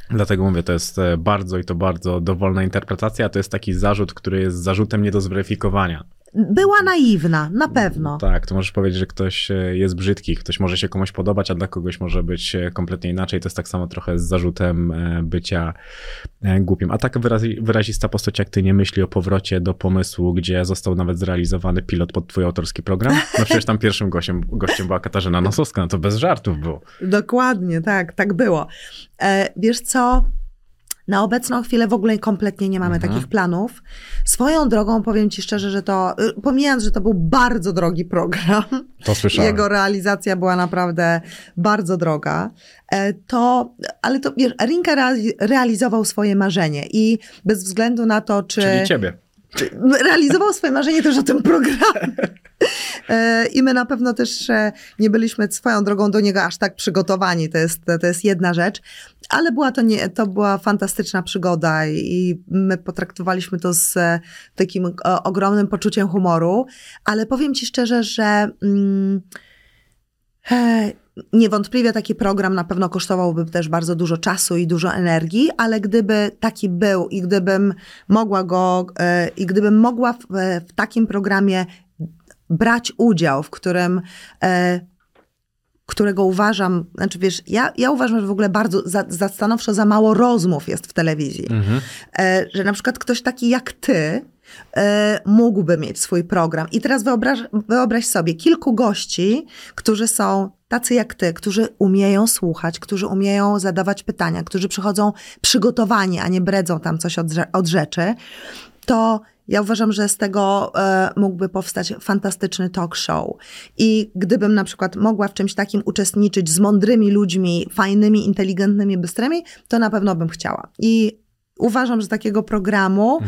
Dlatego mówię, to jest e, bardzo i to bardzo dowolna interpretacja. To jest taki zarzut, który jest zarzutem nie do zweryfikowania. Była naiwna, na pewno. Tak, to możesz powiedzieć, że ktoś e, jest brzydki, ktoś może się komuś podobać, a dla kogoś może być e, kompletnie inaczej. To jest tak samo trochę z zarzutem e, bycia głupim. A wyrazi- wyrazista postać jak ty nie myśli o powrocie do pomysłu, gdzie został nawet zrealizowany pilot pod twój autorski program? No przecież tam pierwszym gościem, gościem była Katarzyna Nosowska, no to bez żartów było. Dokładnie, tak, tak było. E, wiesz co? Na obecną chwilę w ogóle kompletnie nie mamy Mhm. takich planów. Swoją drogą powiem ci szczerze, że to, y, pomijając, że to był bardzo drogi program, To słyszałem. jego realizacja była naprawdę bardzo droga, e, to, ale to wiesz, Rinka reali- realizował swoje marzenie i bez względu na to, czy... Czyli ciebie. Realizował swoje marzenie też o tym programie. E, I my na pewno też e, nie byliśmy swoją drogą do niego aż tak przygotowani. To jest, to jest jedna rzecz. Ale była to, nie, to była fantastyczna przygoda i- my potraktowaliśmy to z e, takim ogromnym poczuciem humoru. Ale powiem ci szczerze, że mm, niewątpliwie taki program na pewno kosztowałby też bardzo dużo czasu i dużo energii, ale gdyby taki był i gdybym mogła go, e, i gdybym mogła w, e, w takim programie brać udział, w którym e, którego uważam, znaczy wiesz, ja, ja uważam, że w ogóle bardzo za, zastanowczo za mało rozmów jest w telewizji. Mhm. Że na przykład ktoś taki jak ty mógłby mieć swój program. I teraz wyobraź, wyobraź sobie kilku gości, którzy są tacy jak ty, którzy umieją słuchać, którzy umieją zadawać pytania, którzy przychodzą przygotowani, a nie bredzą tam coś od, od rzeczy, to ja uważam, że z tego e, mógłby powstać fantastyczny talk show. I gdybym na przykład mogła w czymś takim uczestniczyć z mądrymi ludźmi, fajnymi, inteligentnymi, bystrymi, to na pewno bym chciała. I uważam, że takiego programu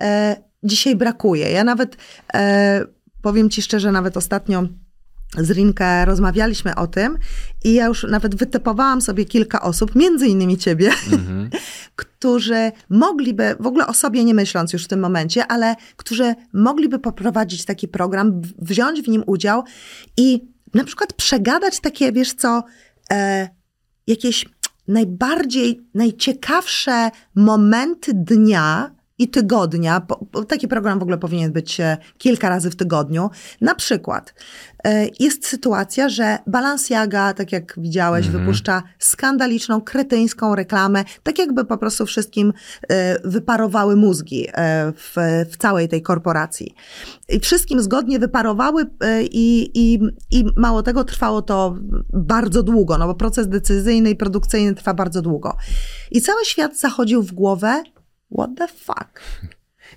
e, dzisiaj brakuje. Ja nawet e, powiem ci szczerze, nawet ostatnio z Rinkę rozmawialiśmy o tym i ja już nawet wytypowałam sobie kilka osób, między innymi ciebie, Mhm. którzy mogliby, w ogóle o sobie nie myśląc już w tym momencie, ale którzy mogliby poprowadzić taki program, wziąć w nim udział i na przykład przegadać takie, wiesz co, e, jakieś najbardziej, najciekawsze momenty dnia i tygodnia. Taki program w ogóle powinien być e, kilka razy w tygodniu. Na przykład e, jest sytuacja, że Balenciaga, tak jak widziałeś, wypuszcza skandaliczną, kretyńską reklamę, tak jakby po prostu wszystkim e, wyparowały mózgi w, w całej tej korporacji. I wszystkim zgodnie wyparowały i, i, i mało tego trwało to bardzo długo, no bo proces decyzyjny i produkcyjny trwa bardzo długo. I cały świat zachodził w głowę, what the fuck?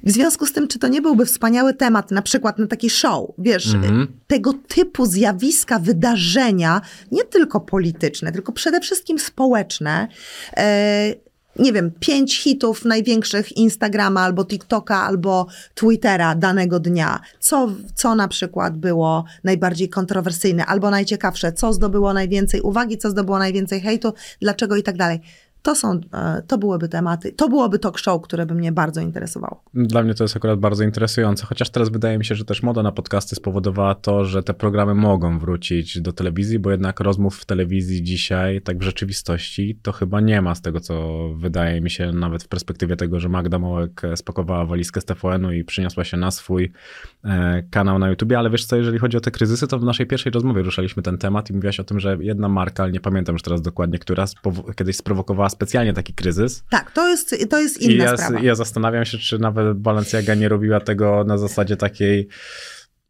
W związku z tym, czy to nie byłby wspaniały temat, na przykład na taki show, wiesz, Mhm. tego typu zjawiska, wydarzenia, nie tylko polityczne, tylko przede wszystkim społeczne. E, nie wiem, pięć hitów największych Instagrama albo TikToka albo Twittera danego dnia. Co, co na przykład było najbardziej kontrowersyjne albo najciekawsze? Co zdobyło najwięcej uwagi, co zdobyło najwięcej hejtu, dlaczego i tak dalej. To są, e, to byłyby tematy, to byłoby talk show, które by mnie bardzo interesowało. Dla mnie to jest akurat bardzo interesujące, chociaż teraz wydaje mi się, że też moda na podcasty spowodowała to, że te programy mogą wrócić do telewizji, bo jednak rozmów w telewizji dzisiaj, tak w rzeczywistości, to chyba nie ma z tego, co wydaje mi się, nawet w perspektywie tego, że Magda Mołek spakowała walizkę z TVN-u i przyniosła się na swój e, kanał na YouTube, ale wiesz co, jeżeli chodzi o te kryzysy, to w naszej pierwszej rozmowie ruszaliśmy ten temat i mówiłaś o tym, że jedna marka, ale nie pamiętam już teraz dokładnie, która kiedyś sprowokowała specjalnie taki kryzys. Tak, to jest, to jest I inna ja, sprawa. ja zastanawiam się, czy nawet Balenciaga nie robiła tego na zasadzie takiej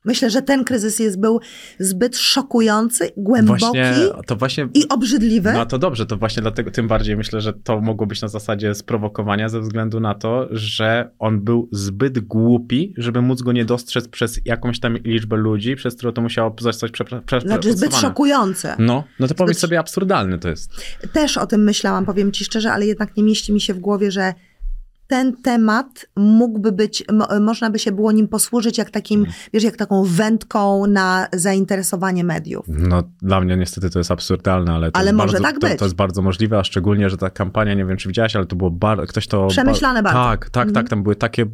Myślę, że ten kryzys jest, był zbyt szokujący, głęboki właśnie, właśnie i obrzydliwy. No to dobrze, to właśnie dlatego, tym bardziej myślę, że to mogło być na zasadzie sprowokowania ze względu na to, że on był zbyt głupi, żeby móc go nie dostrzec przez jakąś tam liczbę ludzi, przez którą to musiało zostać prze, prze, prze, znaczy zbyt przepracowane. szokujący. No, no to powiedz Zbyt- sobie, absurdalny to jest. Też o tym myślałam, powiem ci szczerze, ale jednak nie mieści mi się w głowie, że ten temat mógłby być, mo, można by się było nim posłużyć jak takim, Mm. wiesz, jak taką wędką na zainteresowanie mediów. No, dla mnie niestety to jest absurdalne, ale to, Ale jest, może bardzo, tak to, być. to jest bardzo możliwe, a szczególnie, że ta kampania, nie wiem czy widziałaś, ale to było bardzo, ktoś to... Przemyślane bardzo. Tak, tak, Mhm. tak, tam były takie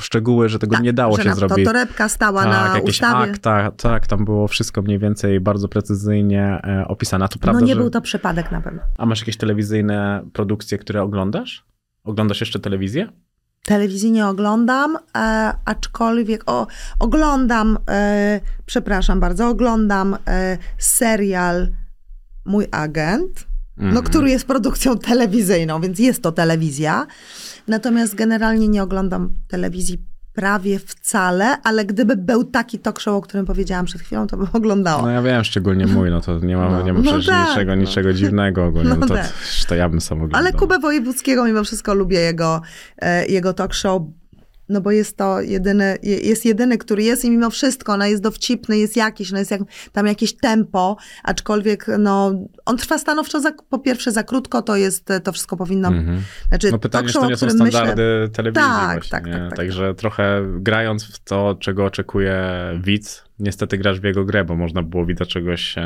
szczegóły, że tego Tak, nie dało że się na- To zrobić. torebka stała tak, na jakieś ustawie. akta, tak, tam było wszystko mniej więcej bardzo precyzyjnie e, opisane. A to prawda, no nie że... był to przypadek na pewno. A masz jakieś telewizyjne produkcje, które oglądasz? Oglądasz jeszcze telewizję? Telewizji nie oglądam, e, aczkolwiek o, oglądam, e, przepraszam bardzo, oglądam e, serial Mój Agent, no, Mhm. który jest produkcją telewizyjną, więc jest to telewizja. Natomiast generalnie nie oglądam telewizji prawie wcale, ale gdyby był taki talk show, o którym powiedziałam przed chwilą, to bym oglądała. No ja wiem, szczególnie mój, no to nie ma, No. nie ma No przecież tak, niczego, no. niczego dziwnego ogólnie, No no to, tak. to ja bym sam oglądał. Ale Kubę Wojewódzkiego mimo wszystko lubię jego, e, jego talk show, no bo jest to jedyny, je- jest jedyny, który jest i mimo wszystko, no jest dowcipny, jest jakiś, no jest jak, tam jakieś tempo, aczkolwiek no, on trwa stanowczo, za, po pierwsze za krótko, to jest, to wszystko powinno, Mhm. znaczy No pytanie, czy show, to o nie są standardy telewizji Tak, właśnie, tak, tak, tak. Także trochę grając w to, czego oczekuje widz, niestety grasz w jego grę, bo można było widza czegoś e,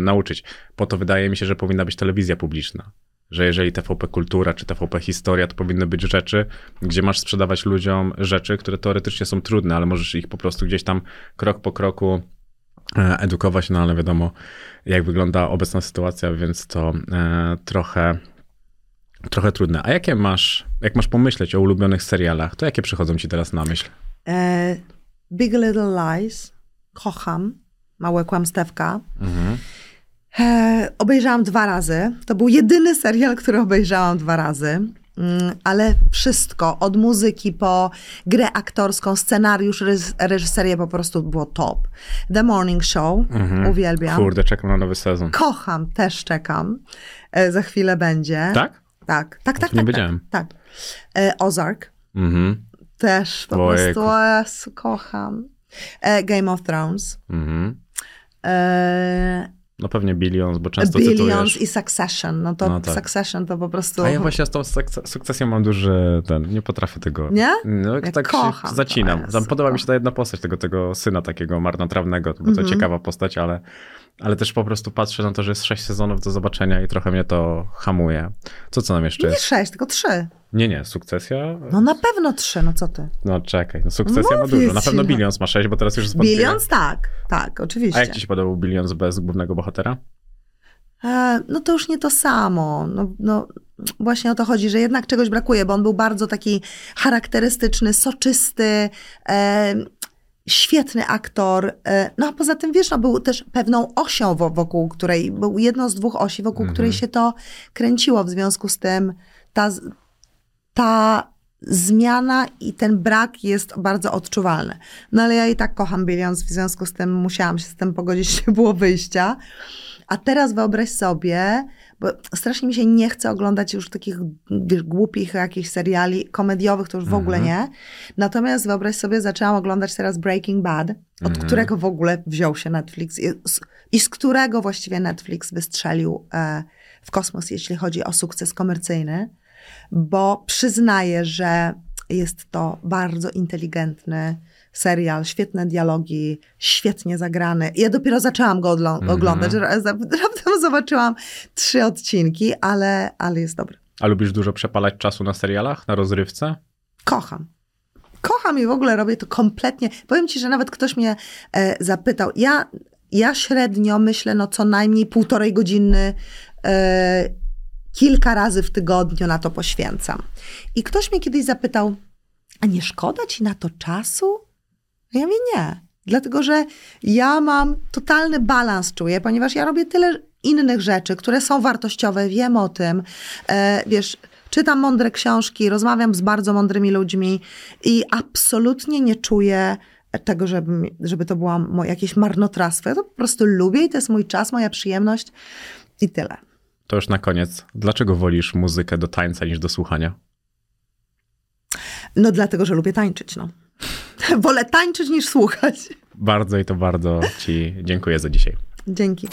nauczyć. Po to wydaje mi się, że powinna być telewizja publiczna. Że jeżeli TVP Kultura czy TVP Historia, to powinny być rzeczy, gdzie masz sprzedawać ludziom rzeczy, które teoretycznie są trudne, ale możesz ich po prostu gdzieś tam krok po kroku e, edukować, no ale wiadomo, jak wygląda obecna sytuacja, więc to e, trochę, trochę trudne. A jakie masz, jak masz pomyśleć o ulubionych serialach, to jakie przychodzą ci teraz na myśl? E, Big Little Lies, kocham, małe kłamstewka. E, obejrzałam dwa razy. To był jedyny serial, który obejrzałam dwa razy. Mm, Ale wszystko, od muzyki po grę aktorską, scenariusz, reż- reżyserię po prostu było top. The Morning Show, Mhm. uwielbiam. Kurde, czekam na nowy sezon. Kocham, też czekam. E, za chwilę będzie. Tak? Tak, tak, tak. nie tak, wiedziałem. Tak. tak. E, Ozark, Mhm. też po Ojejku. prostu Jezu, kocham. E, Game of Thrones. Mhm. E, No pewnie Billions, bo często Billions cytujesz. i Succession. No to No tak. Succession to po prostu... A ja właśnie z tą suk- sukcesją mam duży ten, nie potrafię tego. Nie? No, Ja tak kocham się zacinam. Podoba mi się ta jedna postać, tego, tego syna takiego marnotrawnego, bo to Mhm. ciekawa postać, ale, ale też po prostu patrzę na to, że jest sześć sezonów do zobaczenia i trochę mnie to hamuje. Co co nam jeszcze Nie jest? sześć, tylko trzy. Nie, nie, sukcesja? No na pewno trzy, no co ty? No czekaj, no sukcesja ma Mówię dużo. Na pewno no. Billions ma sześć, bo teraz już zwątpiłem. Billions? Tak, tak, oczywiście. A jak ci się podobał Billions bez głównego bohatera? E, no to już nie to samo. No, no, właśnie o to chodzi, że jednak czegoś brakuje, bo on był bardzo taki charakterystyczny, soczysty, e, świetny aktor. E, no a poza tym, wiesz, no, był też pewną osią, wo- wokół której, był jedną z dwóch osi, wokół Mhm. której się to kręciło. W związku z tym ta, ta zmiana i ten brak jest bardzo odczuwalny. No ale ja i tak kocham Billions, w związku z tym musiałam się z tym pogodzić, nie było wyjścia. A teraz wyobraź sobie, bo strasznie mi się nie chce oglądać już takich wiesz, głupich jakichś seriali komediowych, to już w ogóle nie. Natomiast wyobraź sobie, zaczęłam oglądać teraz Breaking Bad, od Mhm. którego w ogóle wziął się Netflix i z, i z którego właściwie Netflix wystrzelił e, w kosmos, jeśli chodzi o sukces komercyjny, bo przyznaję, że jest to bardzo inteligentny serial, świetne dialogi, świetnie zagrany. Ja dopiero zaczęłam go odlo- Mhm. oglądać, za- raptem zobaczyłam trzy odcinki, ale, ale jest dobry. A lubisz dużo przepalać czasu na serialach, na rozrywce? Kocham. Kocham i w ogóle robię to kompletnie. Powiem ci, że nawet ktoś mnie e, zapytał. Ja, ja średnio myślę, no co najmniej półtorej godziny e, kilka razy w tygodniu na to poświęcam. I ktoś mnie kiedyś zapytał, a nie szkoda ci na to czasu? A ja mówię, nie. Dlatego, że ja mam totalny balans, czuję, ponieważ ja robię tyle innych rzeczy, które są wartościowe, wiem o tym. E, wiesz, czytam mądre książki, rozmawiam z bardzo mądrymi ludźmi i absolutnie nie czuję tego, żeby, żeby to było moje jakieś marnotrawstwo. Ja to po prostu lubię i to jest mój czas, moja przyjemność i tyle. To już na koniec. Dlaczego wolisz muzykę do tańca niż do słuchania? No dlatego, że lubię tańczyć, no. Wolę tańczyć niż słuchać. Bardzo i to bardzo Ci dziękuję za dzisiaj. Dzięki.